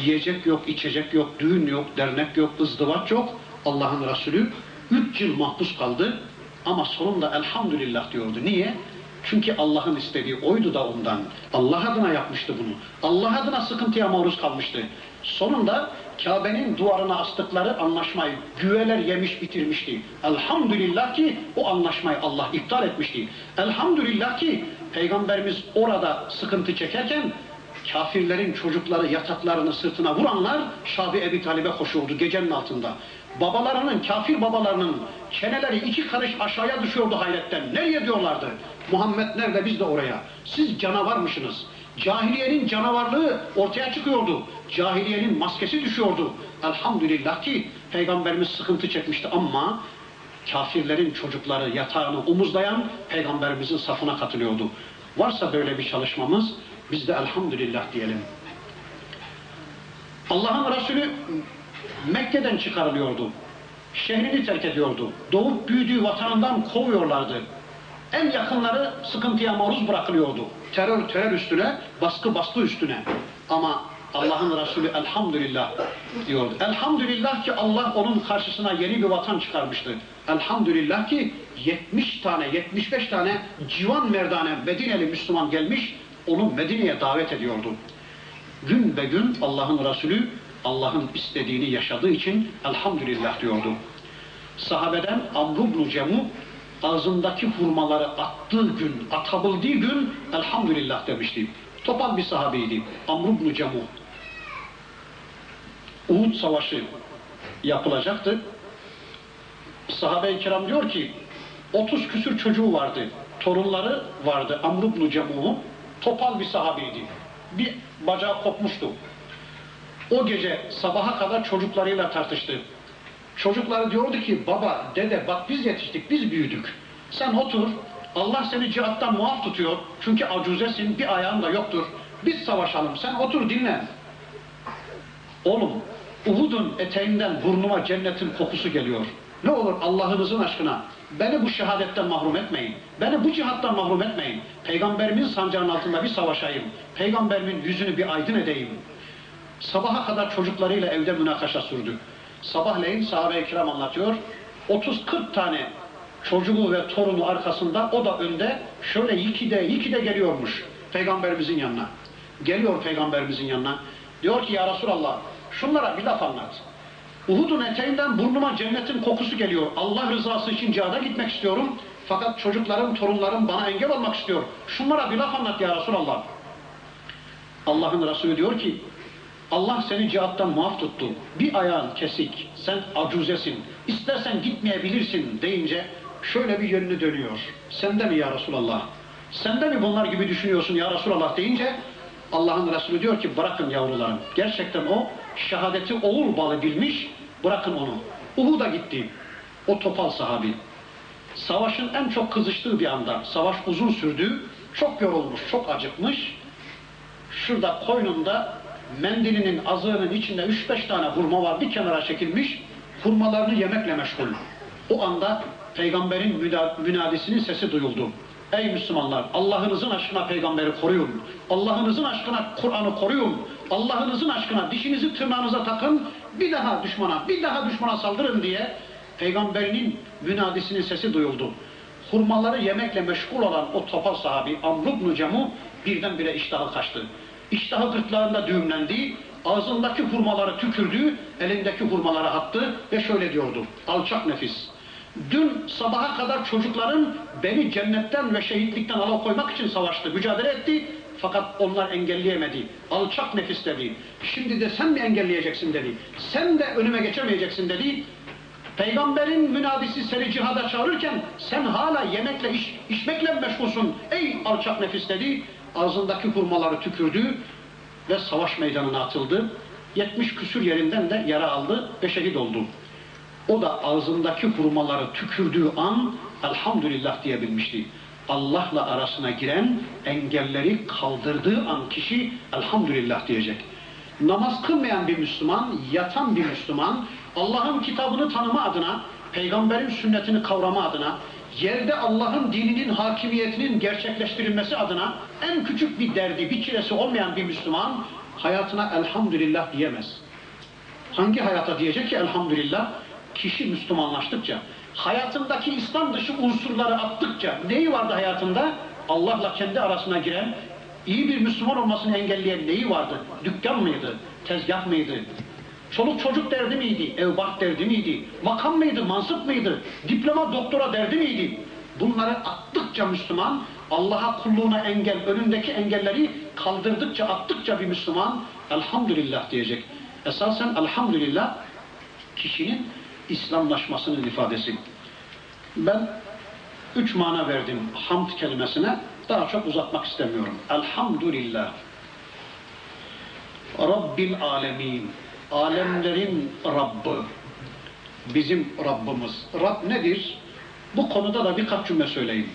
Yiyecek yok, içecek yok, düğün yok, dernek yok, ızdıvaç yok. Allah'ın Resulü üç yıl mahpus kaldı. Ama sonunda elhamdülillah diyordu. Niye? Çünkü Allah'ın istediği oydu da ondan. Allah adına yapmıştı bunu. Allah adına sıkıntıya maruz kalmıştı. Sonunda Kabe'nin duvarına astıkları anlaşmayı güveler yemiş bitirmişti. Elhamdülillah ki o anlaşmayı Allah iptal etmişti. Elhamdülillah ki Peygamberimiz orada sıkıntı çekerken kafirlerin çocukları yataklarını sırtına vuranlar Şabi Ebi Talib'e koşuyordu gecenin altında. Babalarının, kafir babalarının çeneleri iki karış aşağıya düşüyordu hayretten. Nereye diyorlardı? Muhammed nerede biz de oraya. Siz canavarmışsınız. Cahiliyenin canavarlığı ortaya çıkıyordu. Cahiliyenin maskesi düşüyordu. Elhamdülillah ki Peygamberimiz sıkıntı çekmişti ama kafirlerin çocukları yatağını omuzlayan Peygamberimizin safına katılıyordu. Varsa böyle bir çalışmamız biz de elhamdülillah diyelim. Allah'ın Resulü Mekke'den çıkarılıyordu. Şehrini terk ediyordu. Doğup büyüdüğü vatanından kovuyorlardı. En yakınları sıkıntıya maruz bırakılıyordu. Terör terör üstüne, baskı baskı üstüne. Ama Allah'ın Resulü elhamdülillah diyordu. Elhamdülillah ki Allah onun karşısına yeni bir vatan çıkarmıştı. Elhamdülillah ki 70 tane, 75 tane civan merdane Medineli Müslüman gelmiş, onu Medine'ye davet ediyordu. Gün be gün Allah'ın Resulü Allah'ın istediğini yaşadığı için elhamdülillah diyordu. Sahabeden Amr Cemu ağzındaki hurmaları attığı gün, atabildiği gün elhamdülillah demişti. Topal bir sahabeydi. Amr ibn Cemu. Uhud Savaşı yapılacaktı. Sahabe-i kiram diyor ki 30 küsür çocuğu vardı. Torunları vardı Amr ibn Cemu'nun. Topal bir sahabeydi. Bir bacağı kopmuştu. O gece sabaha kadar çocuklarıyla tartıştı. Çocukları diyordu ki baba, dede bak biz yetiştik, biz büyüdük. Sen otur, Allah seni cihattan muaf tutuyor. Çünkü acuzesin, bir ayağın da yoktur. Biz savaşalım, sen otur dinlen. Oğlum, Uhud'un eteğinden burnuma cennetin kokusu geliyor. Ne olur Allah'ınızın aşkına beni bu şehadetten mahrum etmeyin. Beni bu cihattan mahrum etmeyin. Peygamberimin sancağının altında bir savaşayım. Peygamberimin yüzünü bir aydın edeyim. Sabaha kadar çocuklarıyla evde münakaşa sürdü. Sabahleyin sahabe-i kiram anlatıyor. 30-40 tane çocuğu ve torunu arkasında, o da önde, şöyle yikide yikide geliyormuş Peygamberimizin yanına. Geliyor Peygamberimizin yanına. Diyor ki ya Resulallah, şunlara bir laf anlat. Uhud'un eteğinden burnuma cennetin kokusu geliyor. Allah rızası için cihada gitmek istiyorum. Fakat çocuklarım, torunlarım bana engel olmak istiyor. Şunlara bir laf anlat ya Resulallah. Allah'ın Resulü diyor ki, Allah seni cihattan muaf tuttu. Bir ayağın kesik, sen acuzesin, istersen gitmeyebilirsin deyince şöyle bir yönünü dönüyor. Sende mi ya Resulallah? Sende mi bunlar gibi düşünüyorsun ya Resulallah deyince Allah'ın Resulü diyor ki bırakın yavrularım. Gerçekten o şehadeti oğul balı bilmiş, bırakın onu. Uhud'a gitti. O topal sahabi. Savaşın en çok kızıştığı bir anda, savaş uzun sürdü, çok yorulmuş, çok acıkmış. Şurada koynunda mendilinin azığının içinde 3-5 tane hurma var, bir kenara çekilmiş, hurmalarını yemekle meşgul. O anda peygamberin münadisinin sesi duyuldu. Ey Müslümanlar, Allah'ınızın aşkına peygamberi koruyun. Allah'ınızın aşkına Kur'an'ı koruyun. Allah'ınızın aşkına dişinizi tırnağınıza takın. Bir daha düşmana, bir daha düşmana saldırın diye peygamberinin münadisinin sesi duyuldu. Hurmaları yemekle meşgul olan o topal sahabi Amr ibn Cemu birdenbire iştahı kaçtı. İştahı gırtlağında düğümlendi, ağzındaki hurmaları tükürdü, elindeki hurmaları attı ve şöyle diyordu. Alçak nefis. Dün sabaha kadar çocukların beni cennetten ve şehitlikten alıkoymak için savaştı, mücadele etti. Fakat onlar engelleyemedi. Alçak nefis dedi. Şimdi de sen mi engelleyeceksin dedi. Sen de önüme geçemeyeceksin dedi. Peygamberin münadisi seni cihada çağırırken sen hala yemekle, iş, içmekle mi meşgulsün? Ey alçak nefis dedi. Ağzındaki hurmaları tükürdü ve savaş meydanına atıldı. 70 küsür yerinden de yara aldı ve şehit oldu. O da ağzındaki hurmaları tükürdüğü an elhamdülillah diyebilmişti. Allah'la arasına giren engelleri kaldırdığı an kişi elhamdülillah diyecek. Namaz kılmayan bir Müslüman, yatan bir Müslüman, Allah'ın kitabını tanıma adına, peygamberin sünnetini kavrama adına, yerde Allah'ın dininin hakimiyetinin gerçekleştirilmesi adına en küçük bir derdi, bir çilesi olmayan bir Müslüman hayatına elhamdülillah diyemez. Hangi hayata diyecek ki elhamdülillah? Kişi Müslümanlaştıkça, hayatındaki İslam dışı unsurları attıkça, neyi vardı hayatında? Allah'la kendi arasına giren, iyi bir Müslüman olmasını engelleyen neyi vardı? Dükkan mıydı? Tezgah mıydı? Çoluk çocuk derdi miydi? Evbat derdi miydi? Makam mıydı? Mansıp mıydı? Diploma doktora derdi miydi? Bunları attıkça Müslüman, Allah'a kulluğuna engel, önündeki engelleri kaldırdıkça, attıkça bir Müslüman elhamdülillah diyecek. Esasen elhamdülillah kişinin İslamlaşmasının ifadesi. Ben üç mana verdim hamd kelimesine. Daha çok uzatmak istemiyorum. Elhamdülillah. Rabbil alemin. Alemlerin Rabbı. Bizim Rabbimiz. Rab nedir? Bu konuda da birkaç cümle söyleyeyim.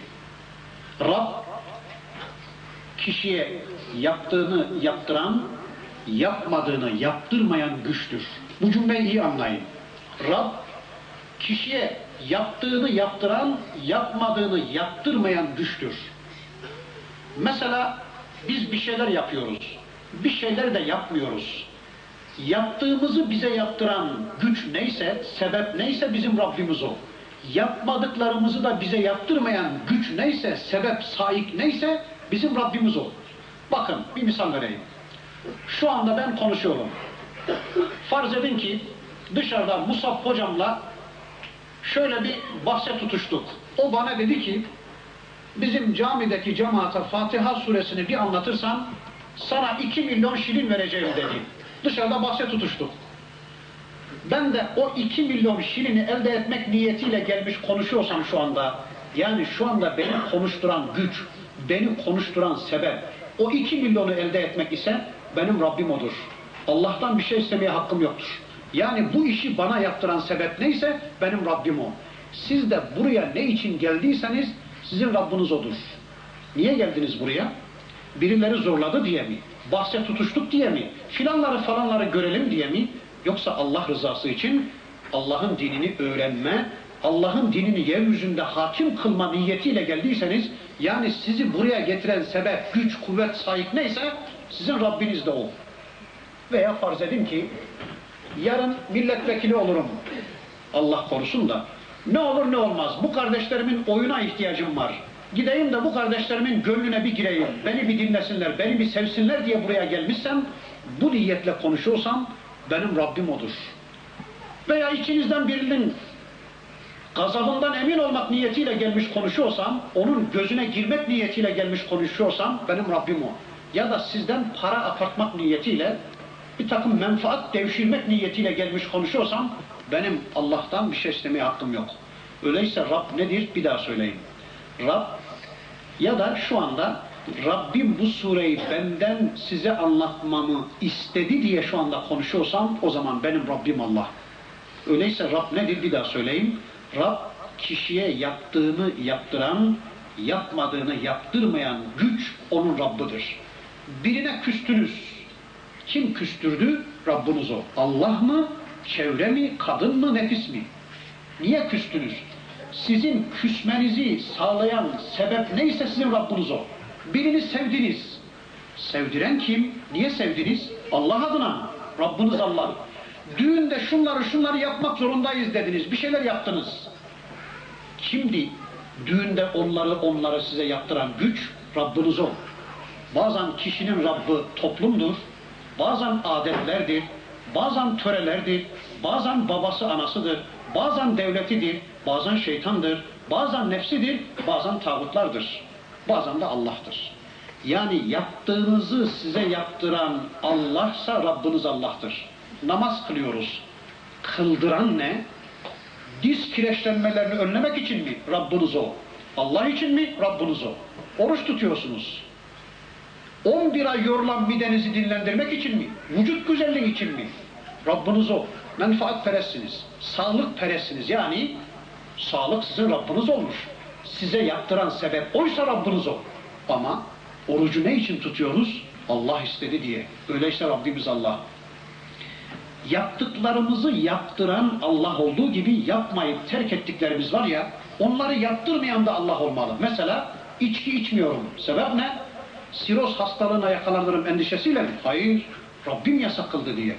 Rab kişiye yaptığını yaptıran, yapmadığını yaptırmayan güçtür. Bu cümleyi iyi anlayın. Rab kişiye yaptığını yaptıran, yapmadığını yaptırmayan güçtür. Mesela biz bir şeyler yapıyoruz. Bir şeyler de yapmıyoruz. Yaptığımızı bize yaptıran güç neyse, sebep neyse bizim Rabbimiz o. Yapmadıklarımızı da bize yaptırmayan güç neyse, sebep, saik neyse bizim Rabbimiz o. Bakın bir misal vereyim. Şu anda ben konuşuyorum. Farz edin ki dışarıda Musab hocamla şöyle bir bahse tutuştuk. O bana dedi ki bizim camideki cemaate Fatiha suresini bir anlatırsan sana 2 milyon şilin vereceğim dedi. Dışarıda bahse tutuştuk. Ben de o 2 milyon şilini elde etmek niyetiyle gelmiş konuşuyorsam şu anda, yani şu anda beni konuşturan güç, beni konuşturan sebep, o 2 milyonu elde etmek ise benim Rabbim odur. Allah'tan bir şey istemeye hakkım yoktur. Yani bu işi bana yaptıran sebep neyse benim Rabbim o. Siz de buraya ne için geldiyseniz sizin Rabbiniz odur. Niye geldiniz buraya? Birileri zorladı diye mi? Bahse tutuştuk diye mi? Filanları falanları görelim diye mi? Yoksa Allah rızası için Allah'ın dinini öğrenme, Allah'ın dinini yeryüzünde hakim kılma niyetiyle geldiyseniz, yani sizi buraya getiren sebep, güç, kuvvet, sahip neyse, sizin Rabbiniz de o. Veya farz edin ki, yarın milletvekili olurum. Allah korusun da. Ne olur ne olmaz. Bu kardeşlerimin oyuna ihtiyacım var. Gideyim de bu kardeşlerimin gönlüne bir gireyim. Beni bir dinlesinler, beni bir sevsinler diye buraya gelmişsem, bu niyetle konuşuyorsam benim Rabbim odur. Veya içinizden birinin gazabından emin olmak niyetiyle gelmiş konuşuyorsam, onun gözüne girmek niyetiyle gelmiş konuşuyorsam benim Rabbim o. Ya da sizden para apartmak niyetiyle, bir takım menfaat devşirmek niyetiyle gelmiş konuşuyorsam benim Allah'tan bir şey istemeye hakkım yok. Öyleyse Rab nedir? Bir daha söyleyeyim. Rab ya da şu anda Rabbim bu sureyi benden size anlatmamı istedi diye şu anda konuşuyorsam o zaman benim Rabbim Allah. Öyleyse Rab nedir bir daha söyleyeyim. Rab kişiye yaptığını yaptıran, yapmadığını yaptırmayan güç onun Rabbidir. Birine küstünüz. Kim küstürdü? Rabbiniz o. Allah mı? Çevre mi? Kadın mı? Nefis mi? Niye küstünüz? Sizin küsmenizi sağlayan sebep neyse sizin Rabbiniz o. Birini sevdiniz. Sevdiren kim? Niye sevdiniz? Allah adına. Rabbiniz Allah. Düğünde şunları şunları yapmak zorundayız dediniz. Bir şeyler yaptınız. Kimdi? Düğünde onları onları size yaptıran güç Rabbiniz o. Bazen kişinin Rabbi toplumdur. Bazen adetlerdir. Bazen törelerdir. Bazen babası anasıdır. Bazen devletidir. Bazen şeytandır. Bazen nefsidir. Bazen tağutlardır. Bazen de Allah'tır. Yani yaptığınızı size yaptıran Allah'sa Rabbiniz Allah'tır. Namaz kılıyoruz. Kıldıran ne? Diz kireçlenmelerini önlemek için mi? Rabbiniz o. Allah için mi? Rabbiniz o. Oruç tutuyorsunuz. 11 ay yorulan midenizi dinlendirmek için mi? Vücut güzelliği için mi? Rabbiniz o. Menfaat perestsiniz. Sağlık perestsiniz. Yani sağlık sizin Rabbiniz olmuş. Size yaptıran sebep oysa Rabbiniz o. Ama orucu ne için tutuyoruz? Allah istedi diye. Öyleyse Rabbimiz Allah. Yaptıklarımızı yaptıran Allah olduğu gibi yapmayıp terk ettiklerimiz var ya, onları yaptırmayan da Allah olmalı. Mesela içki içmiyorum. Sebep ne? Siroz hastalığına yakalanırım endişesiyle mi? Hayır. Rabbim yasak kıldı diye.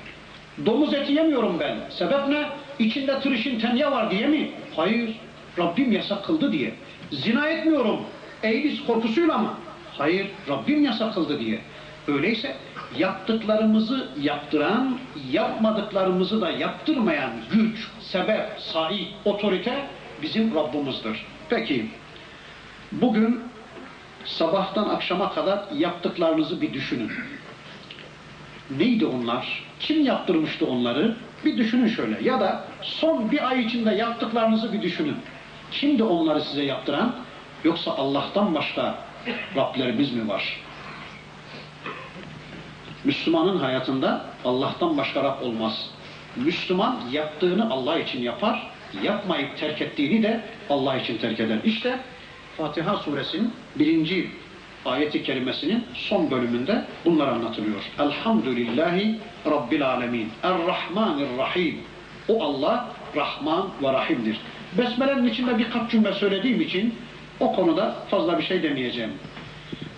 Domuz eti yemiyorum ben. Sebep ne? İçinde tırışın tenya var diye mi? Hayır. Rabbim yasak kıldı diye. Zina etmiyorum. Eğlis korkusuyla mı? Hayır. Rabbim yasak kıldı diye. Öyleyse yaptıklarımızı yaptıran, yapmadıklarımızı da yaptırmayan güç, sebep, sahi, otorite bizim Rabbimizdir. Peki, bugün sabahtan akşama kadar yaptıklarınızı bir düşünün. Neydi onlar? Kim yaptırmıştı onları? Bir düşünün şöyle. Ya da son bir ay içinde yaptıklarınızı bir düşünün. Kimdi onları size yaptıran? Yoksa Allah'tan başka Rablerimiz mi var? Müslümanın hayatında Allah'tan başka Rab olmaz. Müslüman yaptığını Allah için yapar, yapmayıp terk ettiğini de Allah için terk eder. İşte Fatiha suresinin birinci ayeti kerimesinin son bölümünde bunlar anlatılıyor. Elhamdülillahi Rabbil alemin. Errahmanirrahim. O Allah Rahman ve Rahim'dir. Besmele'nin içinde birkaç cümle söylediğim için o konuda fazla bir şey demeyeceğim.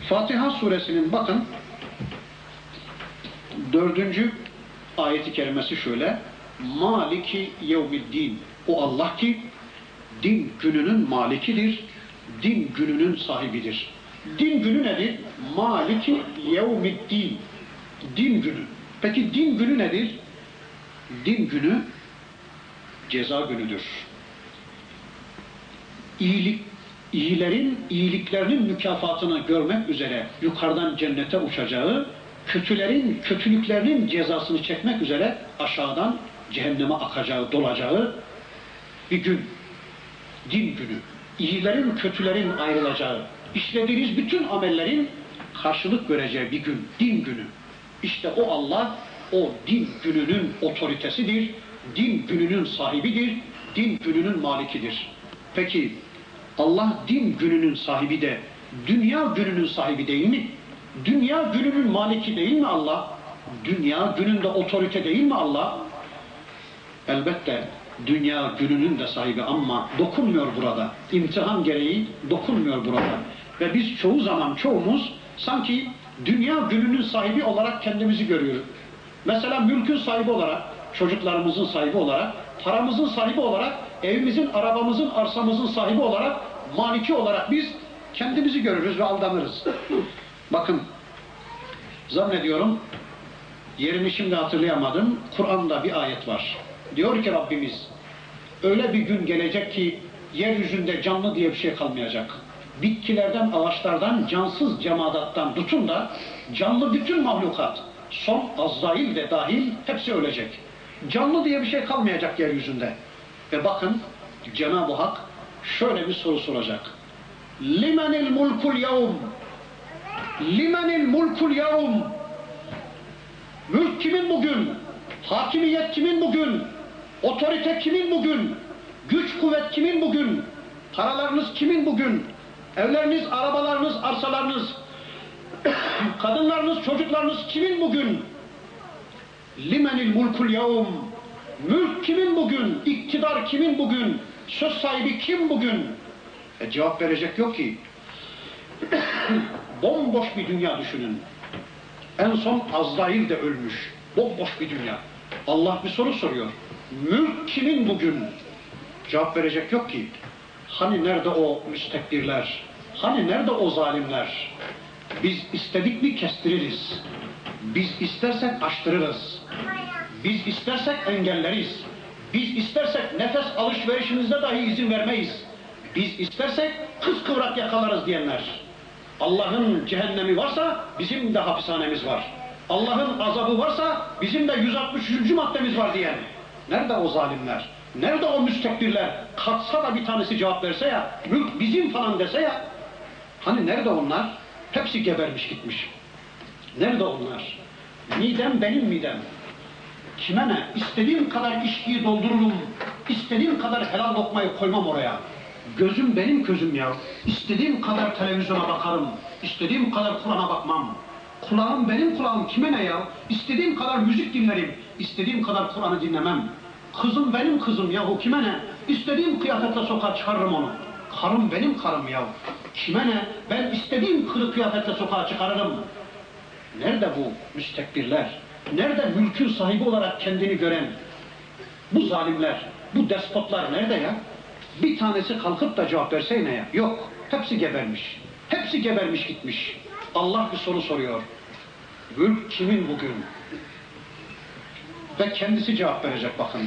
Fatiha suresinin bakın dördüncü ayeti kerimesi şöyle. Maliki yevmiddin. O Allah ki din gününün malikidir, din gününün sahibidir. Din günü nedir? Maliki yevmiddin. Din günü. Peki din günü nedir? Din günü ceza günüdür. İyilik, iyilerin iyiliklerinin mükafatını görmek üzere yukarıdan cennete uçacağı, kötülerin kötülüklerinin cezasını çekmek üzere aşağıdan cehenneme akacağı, dolacağı bir gün. Din günü. İyilerin kötülerin ayrılacağı, işlediğiniz bütün amellerin karşılık göreceği bir gün. Din günü. İşte o Allah o din gününün otoritesidir, din gününün sahibidir, din gününün malikidir. Peki Allah din gününün sahibi de dünya gününün sahibi değil mi? Dünya gününün maliki değil mi Allah? Dünya gününde otorite değil mi Allah? Elbette dünya gününün de sahibi ama dokunmuyor burada. İmtihan gereği dokunmuyor burada. Ve biz çoğu zaman çoğumuz sanki dünya gününün sahibi olarak kendimizi görüyoruz. Mesela mülkün sahibi olarak çocuklarımızın sahibi olarak, paramızın sahibi olarak, evimizin, arabamızın, arsamızın sahibi olarak, maliki olarak biz kendimizi görürüz ve aldanırız. Bakın, zannediyorum, yerini şimdi hatırlayamadım, Kur'an'da bir ayet var. Diyor ki Rabbimiz, öyle bir gün gelecek ki yeryüzünde canlı diye bir şey kalmayacak. Bitkilerden, ağaçlardan, cansız cemadattan tutun da canlı bütün mahlukat, son Azrail de dahil hepsi ölecek. Canlı diye bir şey kalmayacak yeryüzünde. Ve bakın Cenab-ı Hak şöyle bir soru soracak. Limenil mulkul yavm? Limenil mulkul yavm? Mülk kimin bugün? Hakimiyet kimin bugün? Otorite kimin bugün? Güç kuvvet kimin bugün? Paralarınız kimin bugün? Evleriniz, arabalarınız, arsalarınız, kadınlarınız, çocuklarınız kimin bugün? Limenil mulkul yavm? Mülk kimin bugün? İktidar kimin bugün? Söz sahibi kim bugün? E cevap verecek yok ki. Bomboş bir dünya düşünün. En son Azrail de ölmüş. Bomboş bir dünya. Allah bir soru soruyor. Mülk kimin bugün? Cevap verecek yok ki. Hani nerede o müstekbirler? Hani nerede o zalimler? Biz istedik mi kestiririz. Biz istersek açtırırız. Biz istersek engelleriz. Biz istersek nefes alışverişinize dahi izin vermeyiz. Biz istersek kız kıvrak yakalarız diyenler. Allah'ın cehennemi varsa bizim de hapishanemiz var. Allah'ın azabı varsa bizim de 163. maddemiz var diyen. Nerede o zalimler? Nerede o müstekbirler? Katsa da bir tanesi cevap verse ya, mülk bizim falan dese ya. Hani nerede onlar? Hepsi gebermiş gitmiş. Nerede onlar? Midem benim midem. Kime ne? İstediğim kadar içkiyi doldururum. İstediğim kadar helal lokmayı koymam oraya. Gözüm benim gözüm ya. İstediğim kadar televizyona bakarım. İstediğim kadar Kur'an'a bakmam. Kulağım benim kulağım kime ne ya? İstediğim kadar müzik dinlerim. İstediğim kadar Kur'an'ı dinlemem. Kızım benim kızım yahu kime ne? İstediğim kıyafetle sokağa çıkarırım onu. Karım benim karım ya. Kime ne? Ben istediğim kırık kıyafetle sokağa çıkarırım. Nerede bu müstekbirler? Nerede mülkün sahibi olarak kendini gören bu zalimler, bu despotlar nerede ya? Bir tanesi kalkıp da cevap verseyne ya? Yok. Hepsi gebermiş. Hepsi gebermiş gitmiş. Allah bir soru soruyor. Mülk kimin bugün? Ve kendisi cevap verecek bakın.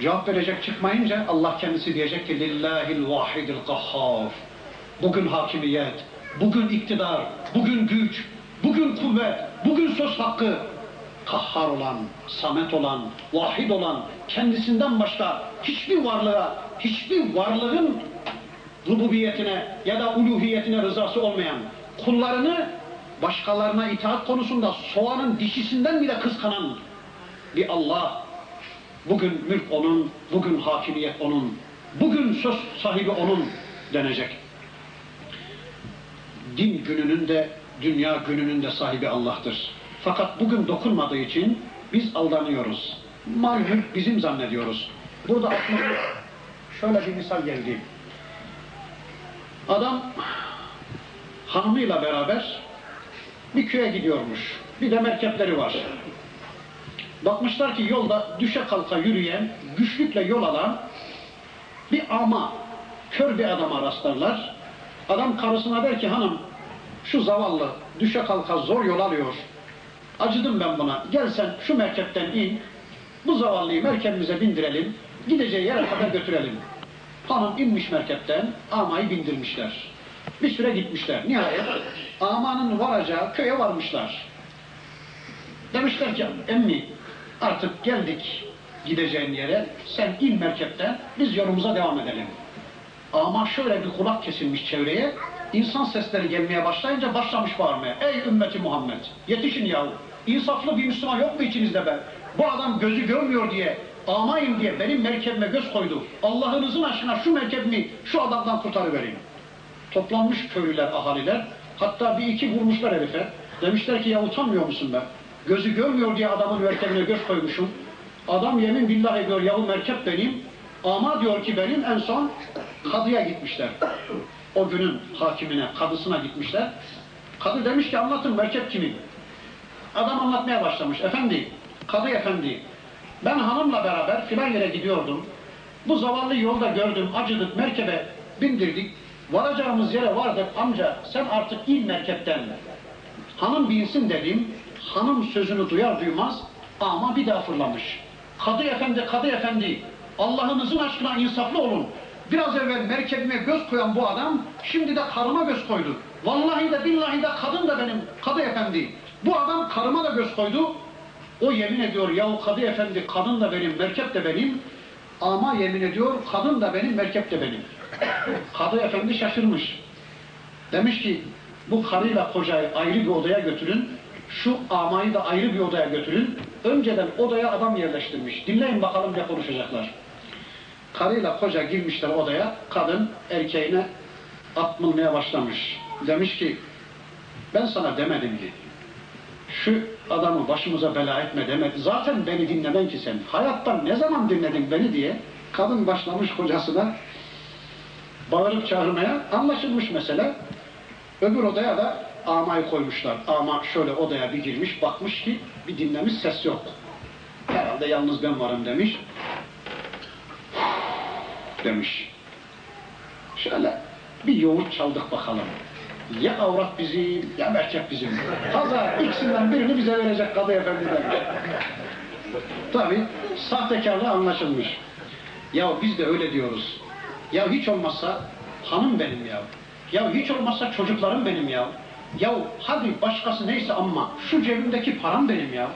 Cevap verecek çıkmayınca Allah kendisi diyecek ki Lillahil vahidil kahhar. Bugün hakimiyet, bugün iktidar, bugün güç, bugün kuvvet, bugün söz hakkı. Kahhar olan, samet olan, vahid olan, kendisinden başka hiçbir varlığa, hiçbir varlığın rububiyetine ya da uluhiyetine rızası olmayan kullarını başkalarına itaat konusunda soğanın dişisinden bile kıskanan bir Allah. Bugün mülk onun, bugün hakimiyet onun, bugün söz sahibi onun denecek. Din gününün de, dünya gününün de sahibi Allah'tır. Fakat bugün dokunmadığı için biz aldanıyoruz. Mal mülk bizim zannediyoruz. Burada aklıma şöyle bir misal geldi. Adam hanımıyla beraber bir köye gidiyormuş. Bir de merkepleri var. Bakmışlar ki yolda düşe kalka yürüyen, güçlükle yol alan bir ama, kör bir adama rastlarlar. Adam karısına der ki hanım şu zavallı düşe kalka zor yol alıyor. Acıdım ben buna. Gel sen şu merkepten in. Bu zavallıyı merkebimize bindirelim. Gideceği yere kadar götürelim. Hanım inmiş merkepten, amayı bindirmişler. Bir süre gitmişler. Nihayet amanın varacağı köye varmışlar. Demişler ki emmi artık geldik gideceğin yere. Sen in merkepten biz yolumuza devam edelim. Ama şöyle bir kulak kesilmiş çevreye. İnsan sesleri gelmeye başlayınca başlamış bağırmaya. Ey ümmeti Muhammed yetişin yahu. İnsaflı bir Müslüman yok mu içinizde be? Bu adam gözü görmüyor diye amayım diye benim merkebime göz koydu. Allah'ınızın aşkına şu merkebimi şu adamdan kurtarıvereyim. Toplanmış köylüler, ahaliler. Hatta bir iki vurmuşlar herife. Demişler ki ya utanmıyor musun be? Gözü görmüyor diye adamın merkebine göz koymuşum. Adam yemin billah ediyor yahu merkep benim. Ama diyor ki benim en son kadıya gitmişler. O günün hakimine, kadısına gitmişler. Kadı demiş ki anlatın merkep kimin? Adam anlatmaya başlamış. Efendi, kadı efendi. Ben hanımla beraber filan yere gidiyordum. Bu zavallı yolda gördüm, acıdık, merkebe bindirdik. Varacağımız yere vardık, amca sen artık in merkepten. Hanım binsin dedim, hanım sözünü duyar duymaz ama bir daha fırlamış. Kadı efendi, kadı efendi, Allah'ınızın aşkına insaflı olun. Biraz evvel merkebime göz koyan bu adam, şimdi de karıma göz koydu. Vallahi de billahi de kadın da benim, kadı efendi. Bu adam karıma da göz koydu. O yemin ediyor, yahu kadı efendi, kadın da benim, merkep de benim. Ama yemin ediyor, kadın da benim, merkep de benim. Kadı efendi şaşırmış. Demiş ki, bu karıyla kocayı ayrı bir odaya götürün, şu amayı da ayrı bir odaya götürün. Önceden odaya adam yerleştirmiş. Dinleyin bakalım ne konuşacaklar. Karıyla koca girmişler odaya, kadın erkeğine atmılmaya başlamış. Demiş ki, ben sana demedim ki, şu adamı başımıza bela etme demedi. Zaten beni dinlemem ki sen. Hayattan ne zaman dinledin beni diye kadın başlamış kocasına bağırıp çağırmaya anlaşılmış mesele. Öbür odaya da amayı koymuşlar. Ama şöyle odaya bir girmiş, bakmış ki bir dinlemiş ses yok. Herhalde yalnız ben varım demiş. Demiş. Şöyle bir yoğurt çaldık bakalım. Ya avrat bizim, ya merkep bizim. Pazar ikisinden birini bize verecek kadı efendi demiş. Tabi sahtekarlığı anlaşılmış. Ya biz de öyle diyoruz. Ya hiç olmazsa hanım benim ya. Ya hiç olmazsa çocuklarım benim ya. Ya hadi başkası neyse ama şu cebimdeki param benim ya.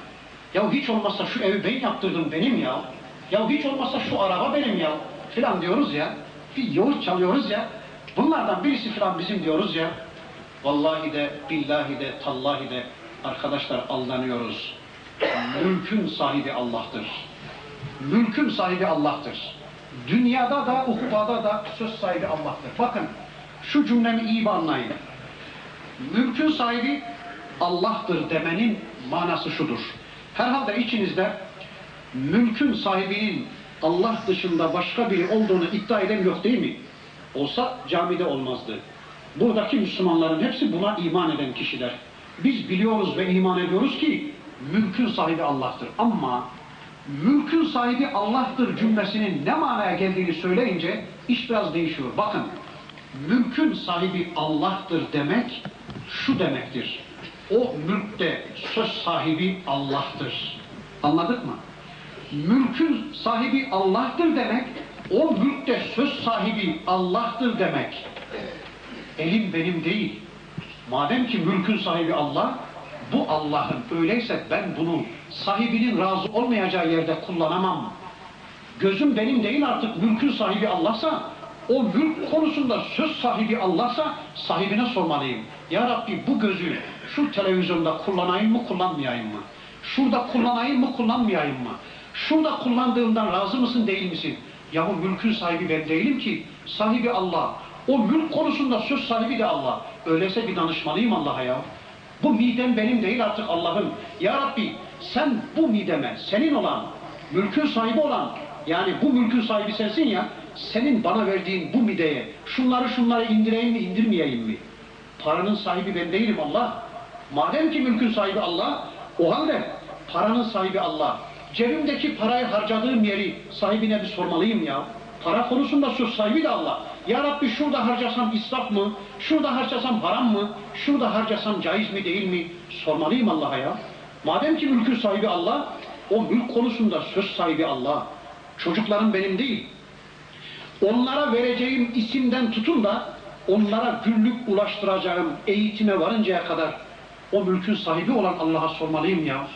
Ya hiç olmazsa şu evi ben yaptırdım benim ya. Ya hiç olmazsa şu araba benim ya. Filan diyoruz ya. Bir yoğurt çalıyoruz ya. Bunlardan birisi filan bizim diyoruz ya. Vallahi de, billahi de, tallahi de arkadaşlar aldanıyoruz. Mülkün sahibi Allah'tır. Mülkün sahibi Allah'tır. Dünyada da, ukbada da söz sahibi Allah'tır. Bakın, şu cümlemi iyi anlayın. Mülkün sahibi Allah'tır demenin manası şudur. Herhalde içinizde mülkün sahibinin Allah dışında başka biri olduğunu iddia eden yok değil mi? Olsa camide olmazdı. Buradaki Müslümanların hepsi buna iman eden kişiler. Biz biliyoruz ve iman ediyoruz ki mülkün sahibi Allah'tır. Ama mülkün sahibi Allah'tır cümlesinin ne manaya geldiğini söyleyince iş biraz değişiyor. Bakın, mülkün sahibi Allah'tır demek şu demektir. O mülkte söz sahibi Allah'tır. Anladık mı? Mülkün sahibi Allah'tır demek, o mülkte söz sahibi Allah'tır demek. Elim benim değil. Madem ki mülkün sahibi Allah, bu Allah'ın öyleyse ben bunu sahibinin razı olmayacağı yerde kullanamam. Gözüm benim değil artık mülkün sahibi Allah'sa, o mülk konusunda söz sahibi Allah'sa sahibine sormalıyım. Ya Rabbi bu gözü şu televizyonda kullanayım mı kullanmayayım mı? Şurada kullanayım mı kullanmayayım mı? Şurada kullandığımdan razı mısın değil misin? Yahu mülkün sahibi ben değilim ki. Sahibi Allah. O mülk konusunda söz sahibi de Allah. Öyleyse bir danışmalıyım Allah'a ya. Bu midem benim değil artık Allah'ın. Ya Rabbi sen bu mideme senin olan, mülkün sahibi olan, yani bu mülkün sahibi sensin ya, senin bana verdiğin bu mideye şunları şunları indireyim mi indirmeyeyim mi? Paranın sahibi ben değilim Allah. Madem ki mülkün sahibi Allah, o halde paranın sahibi Allah. Cebimdeki parayı harcadığım yeri sahibine bir sormalıyım ya. Para konusunda söz sahibi de Allah. Ya Rabbi şurada harcasam israf mı? Şurada harcasam haram mı? Şurada harcasam caiz mi değil mi? Sormalıyım Allah'a ya. Madem ki mülkün sahibi Allah, o mülk konusunda söz sahibi Allah. Çocuklarım benim değil. Onlara vereceğim isimden tutun da onlara güllük ulaştıracağım eğitime varıncaya kadar o mülkün sahibi olan Allah'a sormalıyım ya.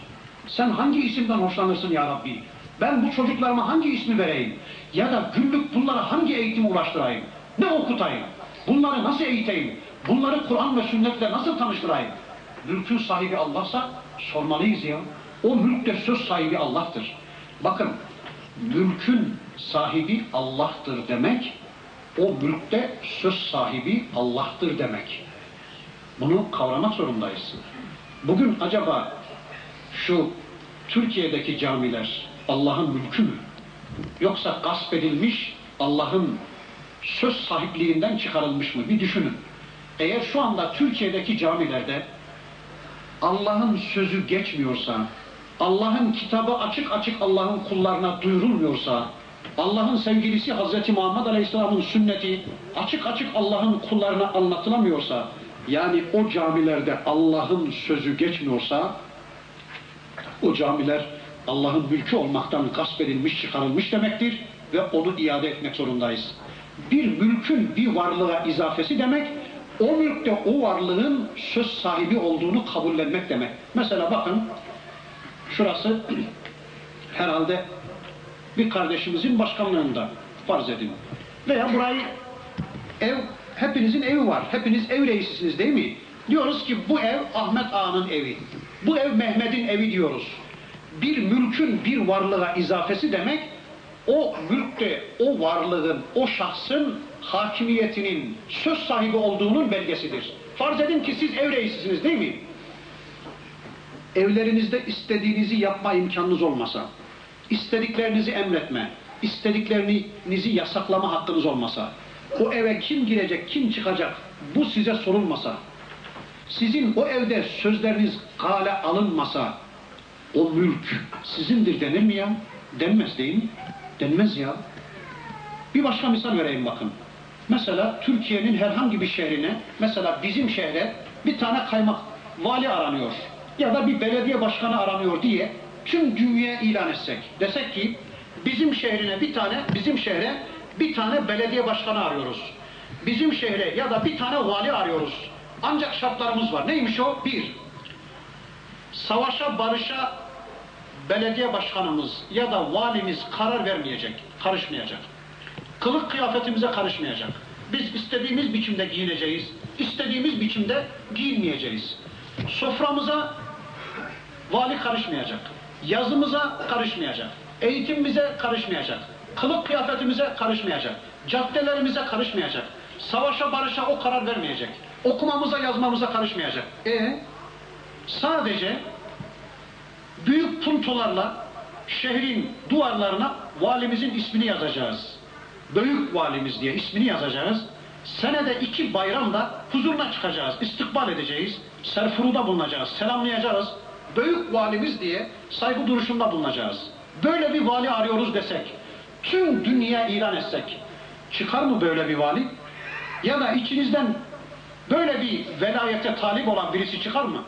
Sen hangi isimden hoşlanırsın ya Rabbi? Ben bu çocuklarıma hangi ismi vereyim? Ya da günlük bunlara hangi eğitimi ulaştırayım? Ne okutayım? Bunları nasıl eğiteyim? Bunları Kur'an ve sünnetle nasıl tanıştırayım? Mülkün sahibi Allah'sa sormalıyız ya. O mülkte söz sahibi Allah'tır. Bakın, mülkün sahibi Allah'tır demek, o mülkte söz sahibi Allah'tır demek. Bunu kavramak zorundayız. Bugün acaba şu Türkiye'deki camiler Allah'ın mülkü mü? Yoksa gasp edilmiş Allah'ın söz sahipliğinden çıkarılmış mı? Bir düşünün. Eğer şu anda Türkiye'deki camilerde Allah'ın sözü geçmiyorsa, Allah'ın kitabı açık açık Allah'ın kullarına duyurulmuyorsa, Allah'ın sevgilisi Hz. Muhammed Aleyhisselam'ın sünneti açık açık Allah'ın kullarına anlatılamıyorsa, yani o camilerde Allah'ın sözü geçmiyorsa, o camiler Allah'ın mülkü olmaktan gasp edilmiş, çıkarılmış demektir ve onu iade etmek zorundayız. Bir mülkün bir varlığa izafesi demek, o mülkte o varlığın söz sahibi olduğunu kabullenmek demek. Mesela bakın, şurası herhalde bir kardeşimizin başkanlığında farz edin. Veya burayı ev, hepinizin evi var. Hepiniz ev reisisiniz değil mi? Diyoruz ki bu ev Ahmet Ağa'nın evi. Bu ev Mehmet'in evi diyoruz. Bir mülkün bir varlığa izafesi demek, o mülkte o varlığın, o şahsın hakimiyetinin söz sahibi olduğunun belgesidir. Farz edin ki siz ev reisisiniz değil mi? Evlerinizde istediğinizi yapma imkanınız olmasa, istediklerinizi emretme, istediklerinizi yasaklama hakkınız olmasa, o eve kim girecek, kim çıkacak bu size sorulmasa, sizin o evde sözleriniz kale alınmasa, o mülk sizindir denir mi ya? Denmez değil mi? Denmez ya. Bir başka misal vereyim bakın. Mesela Türkiye'nin herhangi bir şehrine, mesela bizim şehre bir tane kaymak, vali aranıyor ya da bir belediye başkanı aranıyor diye tüm dünyaya ilan etsek. Desek ki bizim şehrine bir tane, bizim şehre bir tane belediye başkanı arıyoruz. Bizim şehre ya da bir tane vali arıyoruz. Ancak şartlarımız var. Neymiş o? Bir, savaşa, barışa belediye başkanımız ya da valimiz karar vermeyecek, karışmayacak. Kılık kıyafetimize karışmayacak. Biz istediğimiz biçimde giyineceğiz, istediğimiz biçimde giyinmeyeceğiz. Soframıza vali karışmayacak, yazımıza karışmayacak, eğitimimize karışmayacak, kılık kıyafetimize karışmayacak, caddelerimize karışmayacak, savaşa barışa o karar vermeyecek, okumamıza yazmamıza karışmayacak. E sadece büyük puntolarla şehrin duvarlarına valimizin ismini yazacağız. Büyük valimiz diye ismini yazacağız. Senede iki bayramda huzuruna çıkacağız, istikbal edeceğiz, serfuruda bulunacağız, selamlayacağız. Büyük valimiz diye saygı duruşunda bulunacağız. Böyle bir vali arıyoruz desek, tüm dünya ilan etsek, çıkar mı böyle bir vali? Ya da içinizden böyle bir velayete talip olan birisi çıkar mı?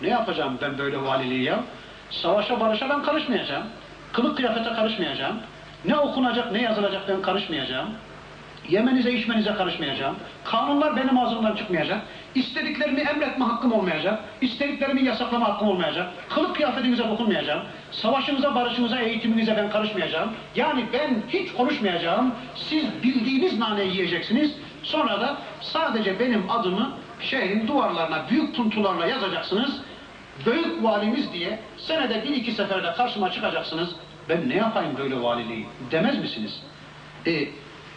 Ne yapacağım ben böyle valiliği ya? Savaşa barışa ben karışmayacağım. Kılık kıyafete karışmayacağım. Ne okunacak ne yazılacak ben karışmayacağım. Yemenize içmenize karışmayacağım. Kanunlar benim ağzımdan çıkmayacak. İstediklerimi emretme hakkım olmayacak. İstediklerimi yasaklama hakkım olmayacak. Kılık kıyafetinize dokunmayacağım. Savaşınıza, barışınıza, eğitiminize ben karışmayacağım. Yani ben hiç konuşmayacağım. Siz bildiğiniz naneyi yiyeceksiniz. Sonra da sadece benim adımı şehrin duvarlarına büyük puntularla yazacaksınız. Büyük valimiz diye senede bir iki seferde karşıma çıkacaksınız. Ben ne yapayım böyle valiliği demez misiniz? E,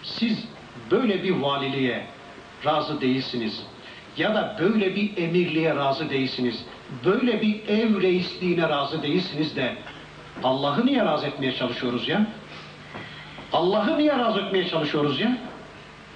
siz böyle bir valiliğe razı değilsiniz ya da böyle bir emirliğe razı değilsiniz, böyle bir ev reisliğine razı değilsiniz de Allah'ı niye razı etmeye çalışıyoruz ya? Allah'ı niye razı etmeye çalışıyoruz ya?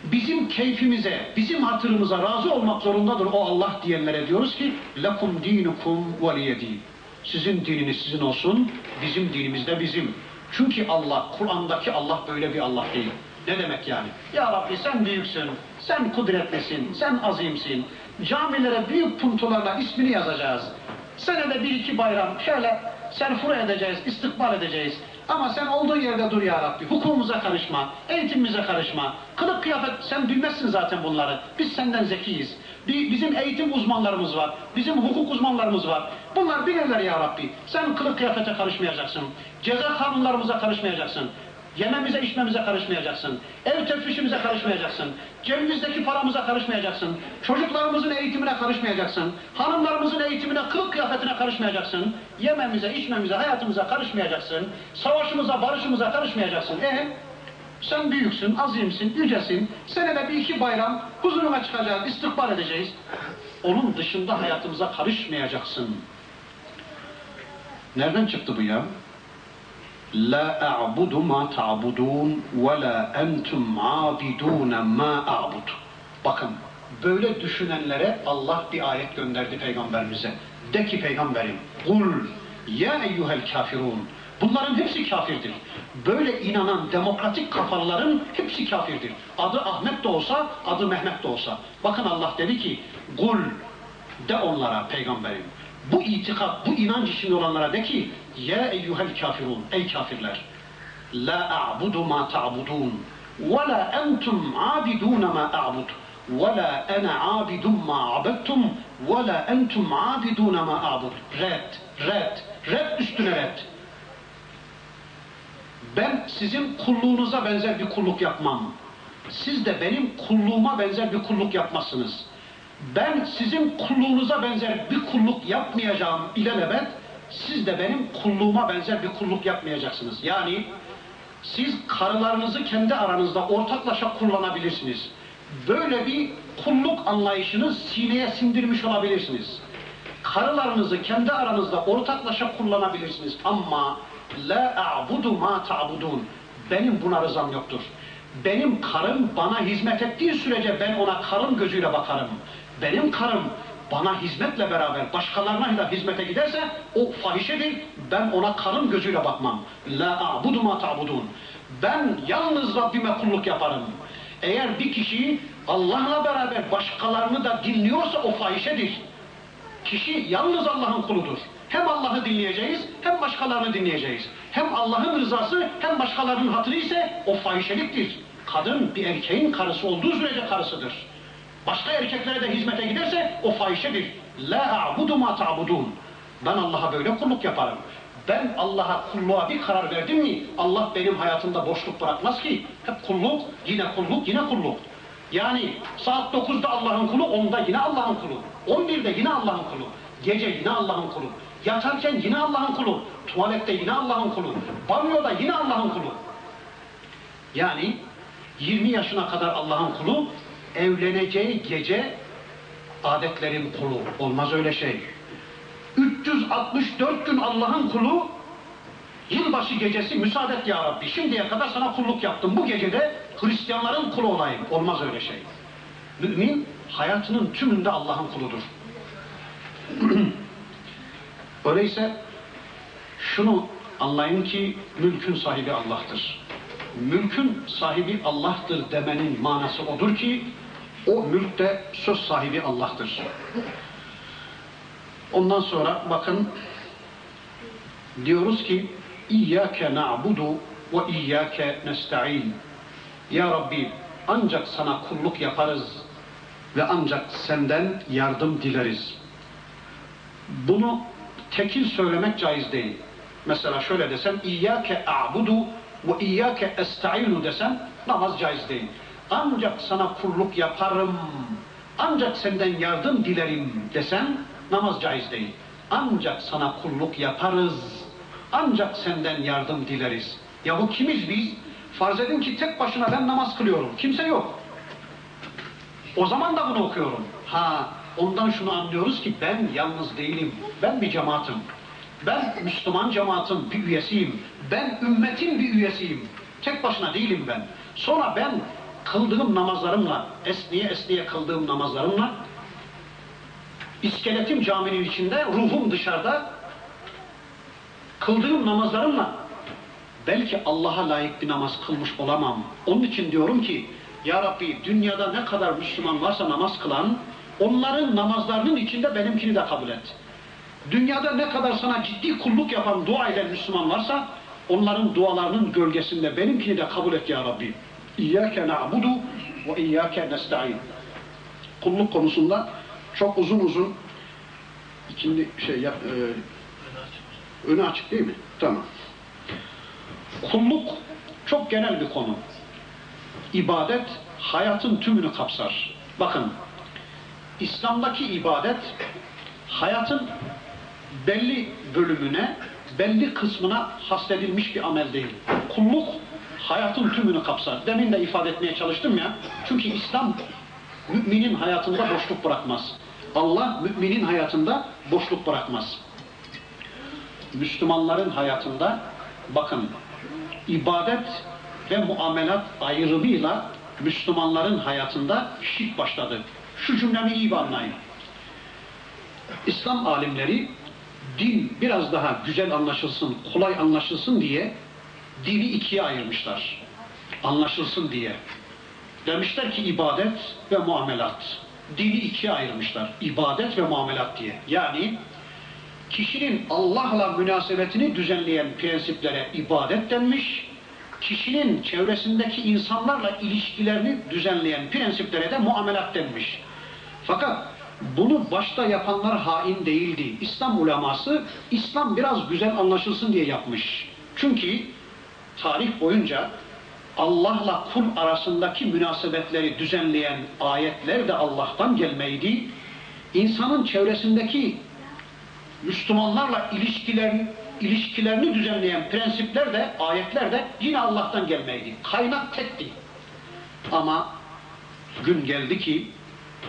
Bizim keyfimize, bizim hatırımıza razı olmak zorundadır o Allah diyenlere diyoruz ki lakum dinukum veliyedin. Sizin dininiz sizin olsun, bizim dinimiz de bizim. Çünkü Allah, Kur'an'daki Allah böyle bir Allah değil. Ne demek yani? Ya Rabbi sen büyüksün, sen kudretlisin, sen azimsin. Camilere büyük puntolarla ismini yazacağız. Senede bir iki bayram şöyle serfura edeceğiz, istikbal edeceğiz. Ama sen olduğun yerde dur ya Rabbi. Hukukumuza karışma, eğitimimize karışma. Kılık kıyafet sen bilmezsin zaten bunları. Biz senden zekiyiz. Bizim eğitim uzmanlarımız var. Bizim hukuk uzmanlarımız var. Bunlar bilirler ya Rabbi. Sen kılık kıyafete karışmayacaksın. Ceza kanunlarımıza karışmayacaksın. Yememize içmemize karışmayacaksın. Ev tefrişimize karışmayacaksın. Cebimizdeki paramıza karışmayacaksın. Çocuklarımızın eğitimine karışmayacaksın. Hanımlarımızın eğitimine, kılık kıyafetine karışmayacaksın. Yememize, içmemize, hayatımıza karışmayacaksın. Savaşımıza, barışımıza karışmayacaksın. E sen büyüksün, azimsin, yücesin. Senede bir iki bayram huzuruna çıkacağız, istikbal edeceğiz. Onun dışında hayatımıza karışmayacaksın. Nereden çıktı bu ya? La a'budu ma ta'budun ve la entum abidun ma a'bud. Bakın böyle düşünenlere Allah bir ayet gönderdi peygamberimize. De ki peygamberim kul Ya eyyuhel kafirun. Bunların hepsi kafirdir. Böyle inanan demokratik kafalıların hepsi kafirdir. Adı Ahmet de olsa, adı Mehmet de olsa. Bakın Allah dedi ki, Kul de onlara peygamberim. Bu itikat, bu inanç içinde olanlara de ki, Ya eyyuhel kafirun, ey kafirler. La a'budu ma ta'budun. Ve la entum abidun ma a'bud. Ve la ene abidun ma abettum. Ve la entum abidun ma a'bud. Red, red, red üstüne red. Ben sizin kulluğunuza benzer bir kulluk yapmam. Siz de benim kulluğuma benzer bir kulluk yapmazsınız. Ben sizin kulluğunuza benzer bir kulluk yapmayacağım ilelebet, siz de benim kulluğuma benzer bir kulluk yapmayacaksınız. Yani siz karılarınızı kendi aranızda ortaklaşa kullanabilirsiniz. Böyle bir kulluk anlayışını sineye sindirmiş olabilirsiniz. Karılarınızı kendi aranızda ortaklaşa kullanabilirsiniz ama la a'budu ma ta'budun. Benim buna rızam yoktur. Benim karım bana hizmet ettiği sürece ben ona karım gözüyle bakarım. Benim karım bana hizmetle beraber başkalarına da hizmete giderse o fahişedir. Ben ona karım gözüyle bakmam. La a'budu ma ta'budun. Ben yalnız Rabbime kulluk yaparım. Eğer bir kişi Allah'la beraber başkalarını da dinliyorsa o fahişedir. Kişi yalnız Allah'ın kuludur. Hem Allah'ı dinleyeceğiz, hem başkalarını dinleyeceğiz. Hem Allah'ın rızası, hem başkalarının hatırı ise o fahişeliktir. Kadın bir erkeğin karısı olduğu sürece karısıdır. Başka erkeklere de hizmete giderse o fahişedir. La a'budu ma ta'budun. Ben Allah'a böyle kulluk yaparım. Ben Allah'a kulluğa bir karar verdim mi Allah benim hayatımda boşluk bırakmaz ki. Hep kulluk, yine kulluk, yine kulluk. Yani saat 9'da Allah'ın kulu, 10'da yine Allah'ın kulu. 11'de yine Allah'ın kulu. Gece yine Allah'ın kulu. Yatarken yine Allah'ın kulu. Tuvalette yine Allah'ın kulu. Banyoda yine Allah'ın kulu. Yani 20 yaşına kadar Allah'ın kulu, evleneceği gece adetlerin kulu. Olmaz öyle şey. 364 gün Allah'ın kulu, yılbaşı gecesi müsaade et ya Rabbi. Şimdiye kadar sana kulluk yaptım. Bu gecede Hristiyanların kulu olayım. Olmaz öyle şey. Mümin hayatının tümünde Allah'ın kuludur. Öyleyse şunu anlayın ki mülkün sahibi Allah'tır. Mülkün sahibi Allah'tır demenin manası odur ki o mülkte söz sahibi Allah'tır. Ondan sonra bakın diyoruz ki İyyâke na'budu ve iyyâke nesta'in. Ya Rabbi ancak sana kulluk yaparız ve ancak senden yardım dileriz. Bunu tekil söylemek caiz değil. Mesela şöyle desem İyyâke a'budu ve iyyâke esta'inu desem namaz caiz değil. Ancak sana kulluk yaparım, ancak senden yardım dilerim desem namaz caiz değil. Ancak sana kulluk yaparız, ancak senden yardım dileriz. Ya bu kimiz biz? Farz edin ki tek başına ben namaz kılıyorum, kimse yok. O zaman da bunu okuyorum. Ha, ondan şunu anlıyoruz ki ben yalnız değilim, ben bir cemaatim. Ben Müslüman cemaatin bir üyesiyim. Ben ümmetin bir üyesiyim. Tek başına değilim ben. Sonra ben kıldığım namazlarımla, esniye esniye kıldığım namazlarımla, iskeletim caminin içinde, ruhum dışarıda, kıldığım namazlarımla belki Allah'a layık bir namaz kılmış olamam. Onun için diyorum ki, Ya Rabbi dünyada ne kadar Müslüman varsa namaz kılan, onların namazlarının içinde benimkini de kabul et. Dünyada ne kadar sana ciddi kulluk yapan dua eden Müslüman varsa, onların dualarının gölgesinde benimkini de kabul et Ya Rabbi. İyyâke na'budu ve iyyâke nesta'in. Kulluk konusunda çok uzun uzun ikindi şey yap, e, önü açık değil mi? Tamam. Kulluk çok genel bir konu. İbadet hayatın tümünü kapsar. Bakın, İslam'daki ibadet hayatın belli bölümüne, belli kısmına hasledilmiş bir amel değil. Kulluk hayatın tümünü kapsar. Demin de ifade etmeye çalıştım ya. Çünkü İslam müminin hayatında boşluk bırakmaz. Allah müminin hayatında boşluk bırakmaz. Müslümanların hayatında bakın ibadet ve muamelat ayrımıyla Müslümanların hayatında şirk başladı. Şu cümlemi iyi anlayın. İslam alimleri din biraz daha güzel anlaşılsın, kolay anlaşılsın diye dini ikiye ayırmışlar. Anlaşılsın diye. Demişler ki ibadet ve muamelat. Dini ikiye ayırmışlar. İbadet ve muamelat diye. Yani kişinin Allah'la münasebetini düzenleyen prensiplere ibadet denmiş, kişinin çevresindeki insanlarla ilişkilerini düzenleyen prensiplere de muamelat denmiş. Fakat bunu başta yapanlar hain değildi. İslam uleması İslam biraz güzel anlaşılsın diye yapmış. Çünkü tarih boyunca Allah'la kul arasındaki münasebetleri düzenleyen ayetler de Allah'tan gelmeydi. İnsanın çevresindeki Müslümanlarla ilişkilerini, ilişkilerini düzenleyen prensipler de, ayetler de yine Allah'tan gelmeydi. Kaynak tekti. Ama gün geldi ki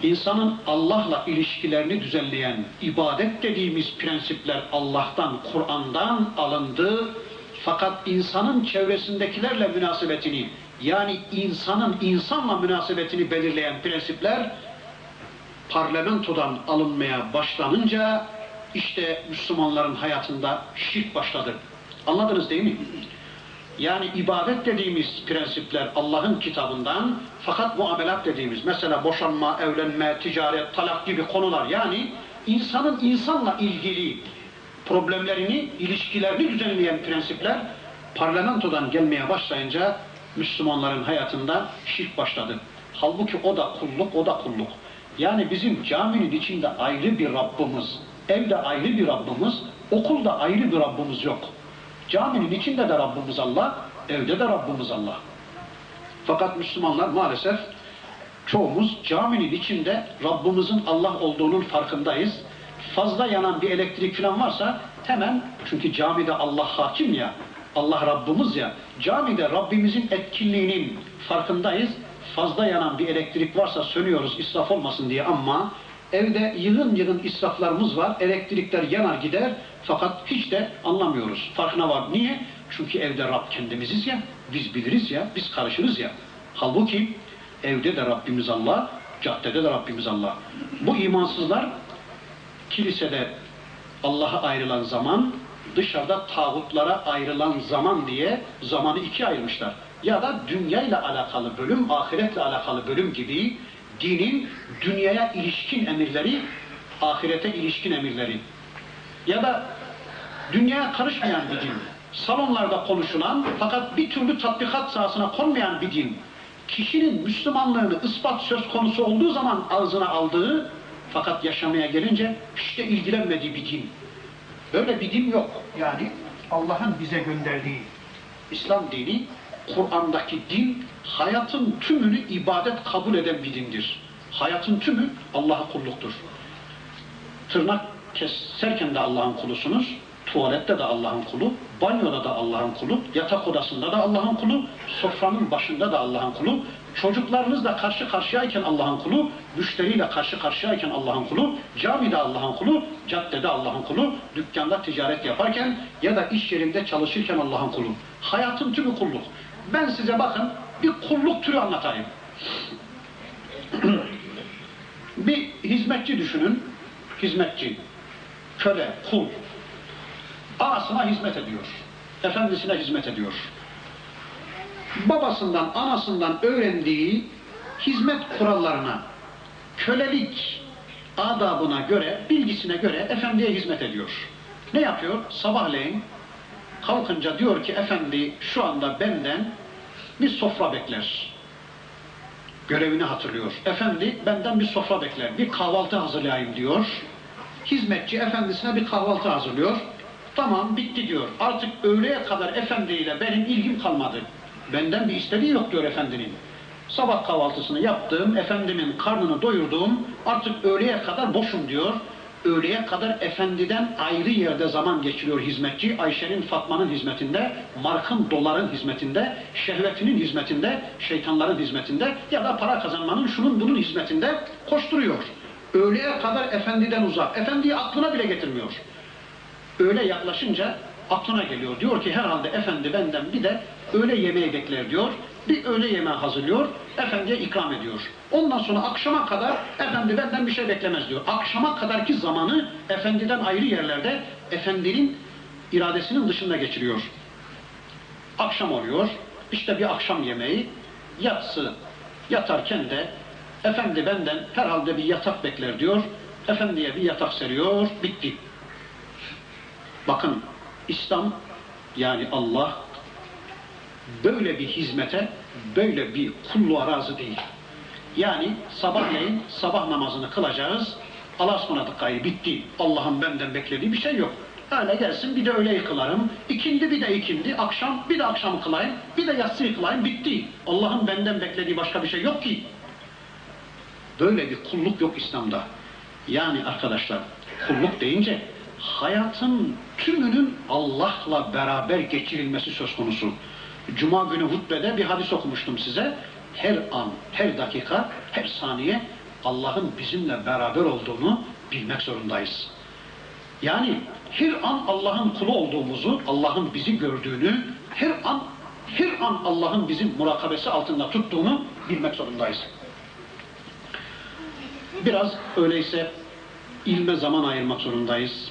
insanın Allah'la ilişkilerini düzenleyen ibadet dediğimiz prensipler Allah'tan, Kur'an'dan alındı. Fakat insanın çevresindekilerle münasebetini yani insanın insanla münasebetini belirleyen prensipler parlamentodan alınmaya başlanınca işte Müslümanların hayatında şirk başladı. Anladınız değil mi? Yani ibadet dediğimiz prensipler Allah'ın kitabından fakat muamelat dediğimiz mesela boşanma, evlenme, ticaret, talak gibi konular yani insanın insanla ilgili problemlerini, ilişkilerini düzenleyen prensipler parlamentodan gelmeye başlayınca Müslümanların hayatında şirk başladı. Halbuki o da kulluk, o da kulluk. Yani bizim caminin içinde ayrı bir Rabbimiz, evde ayrı bir Rabbimiz, okulda ayrı bir Rabbimiz yok. Caminin içinde de Rabbimiz Allah, evde de Rabbimiz Allah. Fakat Müslümanlar maalesef çoğumuz caminin içinde Rabbimizin Allah olduğunun farkındayız. Fazla yanan bir elektrik falan varsa hemen çünkü camide Allah hakim ya, Allah Rabbimiz ya, camide Rabbimizin etkinliğinin farkındayız. Fazla yanan bir elektrik varsa sönüyoruz israf olmasın diye ama evde yığın yığın israflarımız var. Elektrikler yanar gider fakat hiç de anlamıyoruz. Farkına var. Niye? Çünkü evde Rab kendimiziz ya, biz biliriz ya, biz karışırız ya. Halbuki evde de Rabbimiz Allah, caddede de Rabbimiz Allah. Bu imansızlar kilisede Allah'a ayrılan zaman, dışarıda tağutlara ayrılan zaman diye zamanı ikiye ayırmışlar. Ya da dünya ile alakalı bölüm, ahiretle alakalı bölüm gibi dinin dünyaya ilişkin emirleri, ahirete ilişkin emirleri. Ya da dünyaya karışmayan bir din. Salonlarda konuşulan fakat bir türlü tatbikat sahasına konmayan bir din. Kişinin Müslümanlığını ispat söz konusu olduğu zaman ağzına aldığı fakat yaşamaya gelince işte ilgilenmediği bir din. Böyle bir din yok. Yani Allah'ın bize gönderdiği İslam dini, Kur'an'daki din hayatın tümünü ibadet kabul eden bir dindir. Hayatın tümü Allah'a kulluktur. Tırnak keserken de Allah'ın kulusunuz, tuvalette de Allah'ın kulu, banyoda da Allah'ın kulu, yatak odasında da Allah'ın kulu, sofranın başında da Allah'ın kulu, çocuklarınızla karşı karşıyayken Allah'ın kulu, müşteriyle karşı karşıyayken Allah'ın kulu, camide Allah'ın kulu, caddede Allah'ın kulu, dükkanda ticaret yaparken ya da iş yerinde çalışırken Allah'ın kulu. Hayatın tümü kulluk. Ben size bakın bir kulluk türü anlatayım. bir hizmetçi düşünün, hizmetçi, köle, kul. Anasına hizmet ediyor, efendisine hizmet ediyor. Babasından, anasından öğrendiği hizmet kurallarına, kölelik adabına göre, bilgisine göre efendiye hizmet ediyor. Ne yapıyor? Sabahleyin kalkınca diyor ki efendi şu anda benden bir sofra bekler. Görevini hatırlıyor. Efendi benden bir sofra bekler. Bir kahvaltı hazırlayayım diyor. Hizmetçi efendisine bir kahvaltı hazırlıyor. Tamam bitti diyor. Artık öğleye kadar efendiyle benim ilgim kalmadı. Benden bir istediği yok diyor efendinin. Sabah kahvaltısını yaptım, efendimin karnını doyurdum, artık öğleye kadar boşum diyor. Öğleye kadar efendiden ayrı yerde zaman geçiriyor hizmetçi. Ayşe'nin, Fatma'nın hizmetinde, Mark'ın, doların hizmetinde, şehvetinin hizmetinde, şeytanların hizmetinde ya da para kazanmanın şunun bunun hizmetinde koşturuyor. Öğleye kadar efendiden uzak. Efendiyi aklına bile getirmiyor. Öğle yaklaşınca aklına geliyor. Diyor ki herhalde efendi benden bir de öğle yemeği bekler diyor. Bir öğle yemeği hazırlıyor. Efendiye ikram ediyor. Ondan sonra akşama kadar efendi benden bir şey beklemez diyor. Akşama kadarki zamanı efendiden ayrı yerlerde efendinin iradesinin dışında geçiriyor. Akşam oluyor, işte bir akşam yemeği, yatsı yatarken de efendi benden herhalde bir yatak bekler diyor, efendiye bir yatak seriyor, bitti. Bakın İslam yani Allah böyle bir hizmete, böyle bir kulluğa razı değil. Yani sabahleyin sabah namazını kılacağız, Allah'a ısmarladık gayı bitti. Allah'ın benden beklediği bir şey yok. Öyle gelsin bir de öğleyi kılarım, ikindi bir de ikindi, akşam bir de akşam kılayım, bir de yatsıyı kılayım, bitti. Allah'ın benden beklediği başka bir şey yok ki. Böyle bir kulluk yok İslam'da. Yani arkadaşlar kulluk deyince hayatın tümünün Allah'la beraber geçirilmesi söz konusu. Cuma günü hutbede bir hadis okumuştum size. Her an, her dakika, her saniye Allah'ın bizimle beraber olduğunu bilmek zorundayız. Yani her an Allah'ın kulu olduğumuzu, Allah'ın bizi gördüğünü, her an her an Allah'ın bizim murakabesi altında tuttuğunu bilmek zorundayız. Biraz öyleyse ilme zaman ayırmak zorundayız.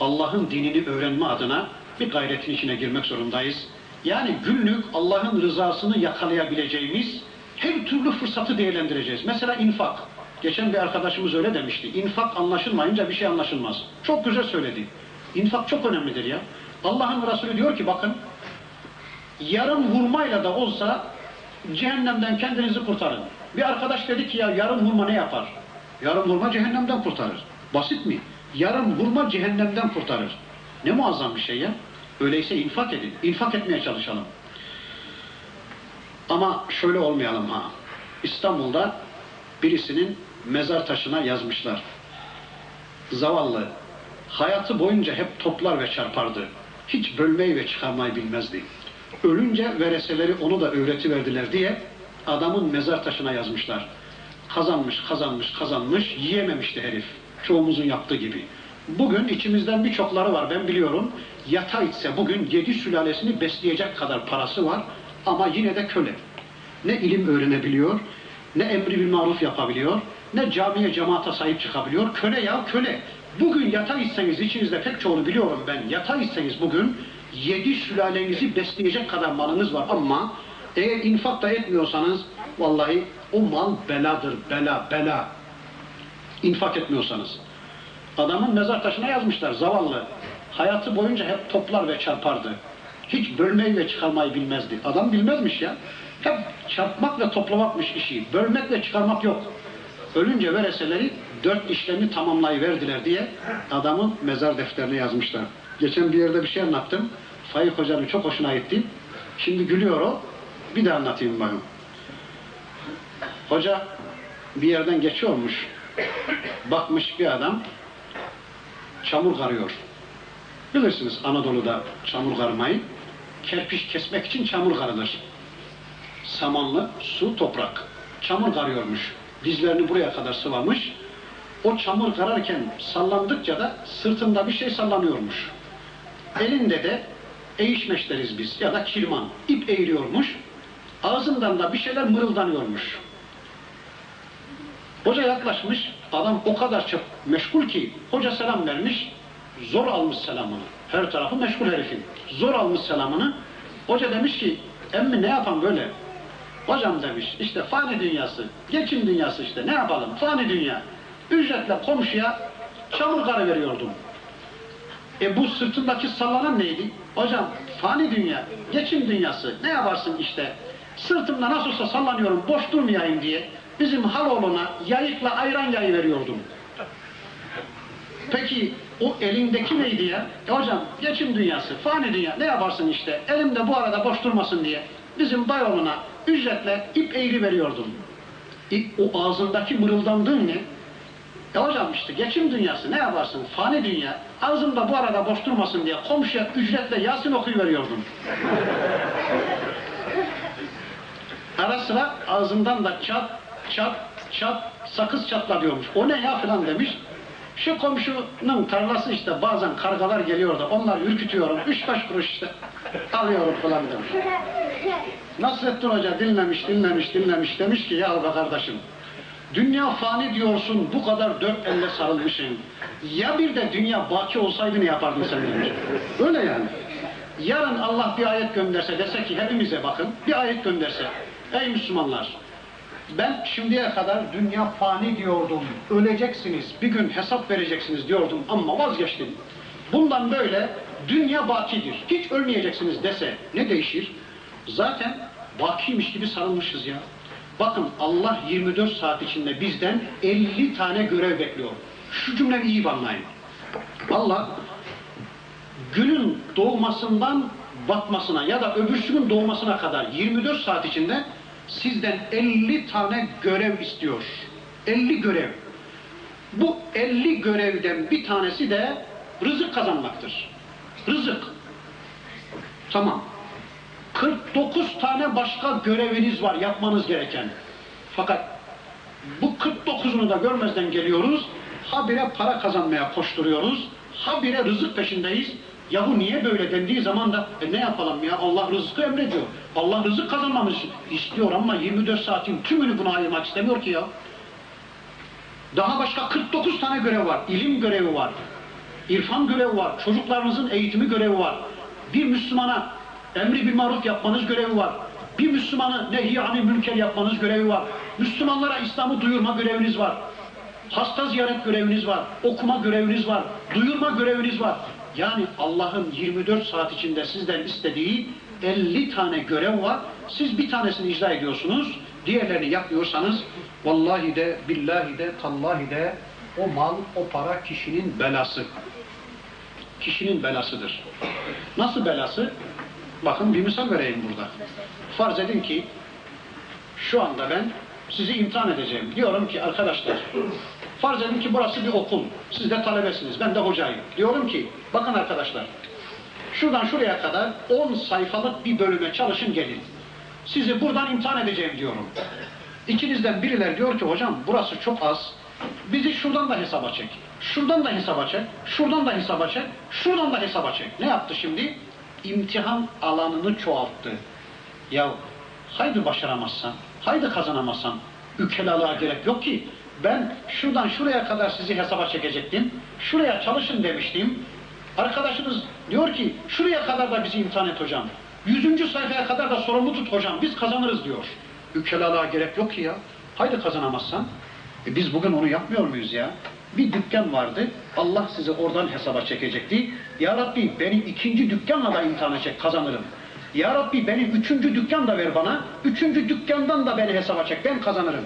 Allah'ın dinini öğrenme adına bir gayretin içine girmek zorundayız. Yani günlük Allah'ın rızasını yakalayabileceğimiz her türlü fırsatı değerlendireceğiz. Mesela infak. Geçen bir arkadaşımız öyle demişti. İnfak anlaşılmayınca bir şey anlaşılmaz. Çok güzel söyledi. İnfak çok önemlidir ya. Allah'ın Resulü diyor ki bakın yarım hurmayla da olsa cehennemden kendinizi kurtarın. Bir arkadaş dedi ki ya yarım hurma ne yapar? Yarım hurma cehennemden kurtarır. Basit mi? Yarım hurma cehennemden kurtarır. Ne muazzam bir şey ya. Öyleyse infak edin. İnfak etmeye çalışalım. Ama şöyle olmayalım ha. İstanbul'da birisinin mezar taşına yazmışlar. Zavallı. Hayatı boyunca hep toplar ve çarpardı. Hiç bölmeyi ve çıkarmayı bilmezdi. Ölünce vereseleri onu da öğretiverdiler diye adamın mezar taşına yazmışlar. Kazanmış, kazanmış, kazanmış, yiyememişti herif. Çoğumuzun yaptığı gibi. Bugün içimizden birçokları var ben biliyorum. Yata içse bugün yedi sülalesini besleyecek kadar parası var ama yine de köle. Ne ilim öğrenebiliyor, ne emri bil maruf yapabiliyor, ne camiye cemaate sahip çıkabiliyor. Köle ya köle. Bugün yata içseniz içinizde pek çoğunu biliyorum ben. Yata içseniz bugün yedi sülalenizi besleyecek kadar malınız var ama eğer infak da etmiyorsanız vallahi o mal beladır, bela, bela. İnfak etmiyorsanız. Adamın mezar taşına yazmışlar zavallı. Hayatı boyunca hep toplar ve çarpardı. Hiç bölmeyi ve çıkarmayı bilmezdi. Adam bilmezmiş ya. Hep çarpmak ve toplamakmış işi. Bölmek ve çıkarmak yok. Ölünce vereseleri dört işlemi tamamlayıverdiler diye adamın mezar defterine yazmışlar. Geçen bir yerde bir şey anlattım. Faik Hoca'nın çok hoşuna gitti. Şimdi gülüyor o. Bir de anlatayım bakın. Hoca bir yerden geçiyormuş. Bakmış bir adam çamur karıyor. Bilirsiniz Anadolu'da çamur karmayı. Kerpiç kesmek için çamur karılır. Samanlı, su, toprak. Çamur karıyormuş. Dizlerini buraya kadar sıvamış. O çamur kararken sallandıkça da sırtında bir şey sallanıyormuş. Elinde de eğişmeş deriz biz ya da kirman. ip eğiliyormuş. Ağzından da bir şeyler mırıldanıyormuş. Hoca yaklaşmış, adam o kadar çok meşgul ki, hoca selam vermiş, zor almış selamını. Her tarafı meşgul herifin. Zor almış selamını. Hoca demiş ki, emmi ne yapan böyle? Hocam demiş, işte fani dünyası, geçim dünyası işte, ne yapalım, fani dünya. Ücretle komşuya çamur karı veriyordum. E bu sırtındaki sallanan neydi? Hocam fani dünya, geçim dünyası, ne yaparsın işte, sırtımda nasıl olsa sallanıyorum, boş durmayayım diye bizim Haloğlu'na yayıkla ayran yayı veriyordum. Peki o elindeki neydi ya? E hocam geçim dünyası, fani dünya ne yaparsın işte elimde bu arada boş durmasın diye bizim Bayoğlu'na ücretle ip eğri veriyordum. İp, o ağzındaki mırıldandığın ne? E hocam işte geçim dünyası ne yaparsın? Fani dünya. Ağzımda bu arada boş durmasın diye komşuya ücretle Yasin okuyuveriyordum. Ara sıra ağzımdan da çat çat çat sakız çatla diyormuş. O ne ya falan demiş. Şu komşunun tarlası işte bazen kargalar geliyor da onlar ürkütüyorum. Üç beş kuruş işte alıyorum falan demiş. Nasrettin Hoca dinlemiş dinlemiş dinlemiş demiş ki ya be kardeşim Dünya fani diyorsun, bu kadar dört elle sarılmışsın. Ya bir de dünya baki olsaydı ne yapardın sen demiş. Öyle yani. Yarın Allah bir ayet gönderse, dese ki hepimize bakın, bir ayet gönderse. Ey Müslümanlar, ben şimdiye kadar dünya fani diyordum, öleceksiniz, bir gün hesap vereceksiniz diyordum ama vazgeçtim. Bundan böyle dünya bakidir, hiç ölmeyeceksiniz dese ne değişir? Zaten bakiymiş gibi sarılmışız ya. Bakın Allah 24 saat içinde bizden 50 tane görev bekliyor. Şu cümleyi iyi anlayın. Allah günün doğmasından batmasına ya da öbürsünün doğmasına kadar 24 saat içinde sizden 50 tane görev istiyor. 50 görev. Bu 50 görevden bir tanesi de rızık kazanmaktır. Rızık. Tamam. 49 tane başka göreviniz var yapmanız gereken. Fakat bu 49'unu da görmezden geliyoruz. Habire para kazanmaya koşturuyoruz. Habire rızık peşindeyiz. Yahu niye böyle dendiği zaman da e ne yapalım ya Allah rızkı emrediyor. Allah rızık kazanmamız istiyor ama 24 saatin tümünü buna ayırmak istemiyor ki ya. Daha başka 49 tane görev var. İlim görevi var. İrfan görevi var. Çocuklarınızın eğitimi görevi var. Bir Müslümana emri bir maruf yapmanız görevi var. Bir Müslümanı nehi anil münker yapmanız görevi var. Müslümanlara İslam'ı duyurma göreviniz var. Hasta ziyaret göreviniz var. Okuma göreviniz var. Duyurma göreviniz var. Yani Allah'ın 24 saat içinde sizden istediği 50 tane görev var. Siz bir tanesini icra ediyorsunuz. Diğerlerini yapmıyorsanız vallahi de billahi de tallahi de o mal, o para kişinin belası. Kişinin belasıdır. Nasıl belası? Bakın bir misal vereyim burada. Farz edin ki şu anda ben sizi imtihan edeceğim. Diyorum ki arkadaşlar farz edin ki burası bir okul. Siz de talebesiniz. Ben de hocayım. Diyorum ki bakın arkadaşlar şuradan şuraya kadar 10 sayfalık bir bölüme çalışın gelin. Sizi buradan imtihan edeceğim diyorum. İkinizden birileri diyor ki hocam burası çok az. Bizi şuradan da hesaba çek. Şuradan da hesaba çek. Şuradan da hesaba çek. Şuradan da hesaba çek. Ne yaptı şimdi? İmtihan alanını çoğalttı. Ya haydi başaramazsan, haydi kazanamazsan ükelalığa gerek yok ki. Ben şuradan şuraya kadar sizi hesaba çekecektim. Şuraya çalışın demiştim. Arkadaşınız diyor ki şuraya kadar da bizi imtihan et hocam. Yüzüncü sayfaya kadar da sorumlu tut hocam. Biz kazanırız diyor. Ükelalığa gerek yok ki ya. Haydi kazanamazsan. E biz bugün onu yapmıyor muyuz ya? Bir dükkan vardı. Allah sizi oradan hesaba çekecekti. Ya Rabbi beni ikinci dükkanla da imtihana çek kazanırım. Ya Rabbi beni üçüncü dükkan da ver bana. Üçüncü dükkandan da beni hesaba çek. Ben kazanırım.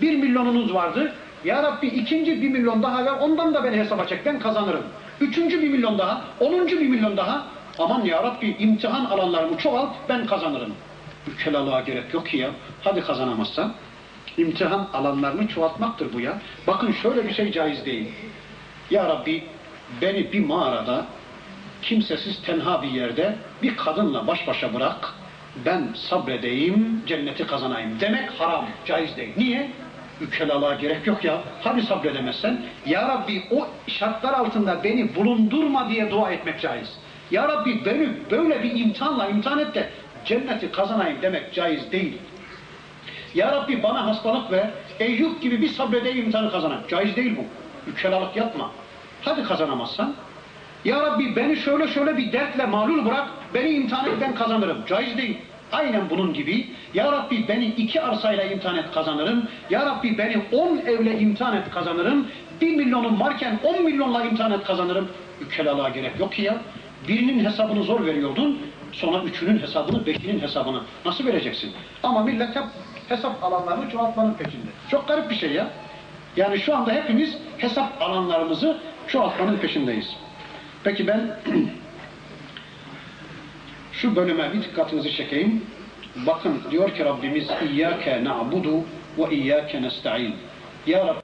Bir milyonunuz vardı. Ya Rabbi ikinci bir milyon daha ver. Ondan da beni hesaba çek. Ben kazanırım. Üçüncü bir milyon daha. Onuncu bir milyon daha. Aman Ya Rabbi imtihan alanlarımı çoğalt. Ben kazanırım. Ülkelalığa gerek yok ki ya. Hadi kazanamazsan. İmtihan alanlarını çoğaltmaktır bu ya. Bakın şöyle bir şey caiz değil. Ya Rabbi beni bir mağarada kimsesiz tenha bir yerde bir kadınla baş başa bırak. Ben sabredeyim, cenneti kazanayım. Demek haram, caiz değil. Niye? Ükelalığa gerek yok ya. Hadi sabredemezsen. Ya Rabbi o şartlar altında beni bulundurma diye dua etmek caiz. Ya Rabbi beni böyle bir imtihanla imtihan et de cenneti kazanayım demek caiz değil. Ya Rabbi bana hastalık ver, Eyüp gibi bir sabredeyim imtihanı kazanayım. Caiz değil bu. Ükelalık yapma. Hadi kazanamazsan. Ya Rabbi beni şöyle şöyle bir dertle mağlul bırak, beni imtihan et ben kazanırım. Caiz değil. Aynen bunun gibi. Ya Rabbi beni iki arsayla imtihan et kazanırım. Ya Rabbi beni on evle imtihan et kazanırım. Bir milyonum varken on milyonla imtihan et kazanırım. Ükelalığa gerek yok ki ya. Birinin hesabını zor veriyordun. Sonra üçünün hesabını, beşinin hesabını nasıl vereceksin? Ama millet hep hesap alanlarını çoğaltmanın peşinde. Çok garip bir şey ya. Yani şu anda hepimiz hesap alanlarımızı çoğaltmanın peşindeyiz. Peki ben şu bölüme bir dikkatinizi çekeyim. Bakın diyor ki Rabbimiz İyyâke na'budu ve İyyâke nesta'in. Ya Rabbi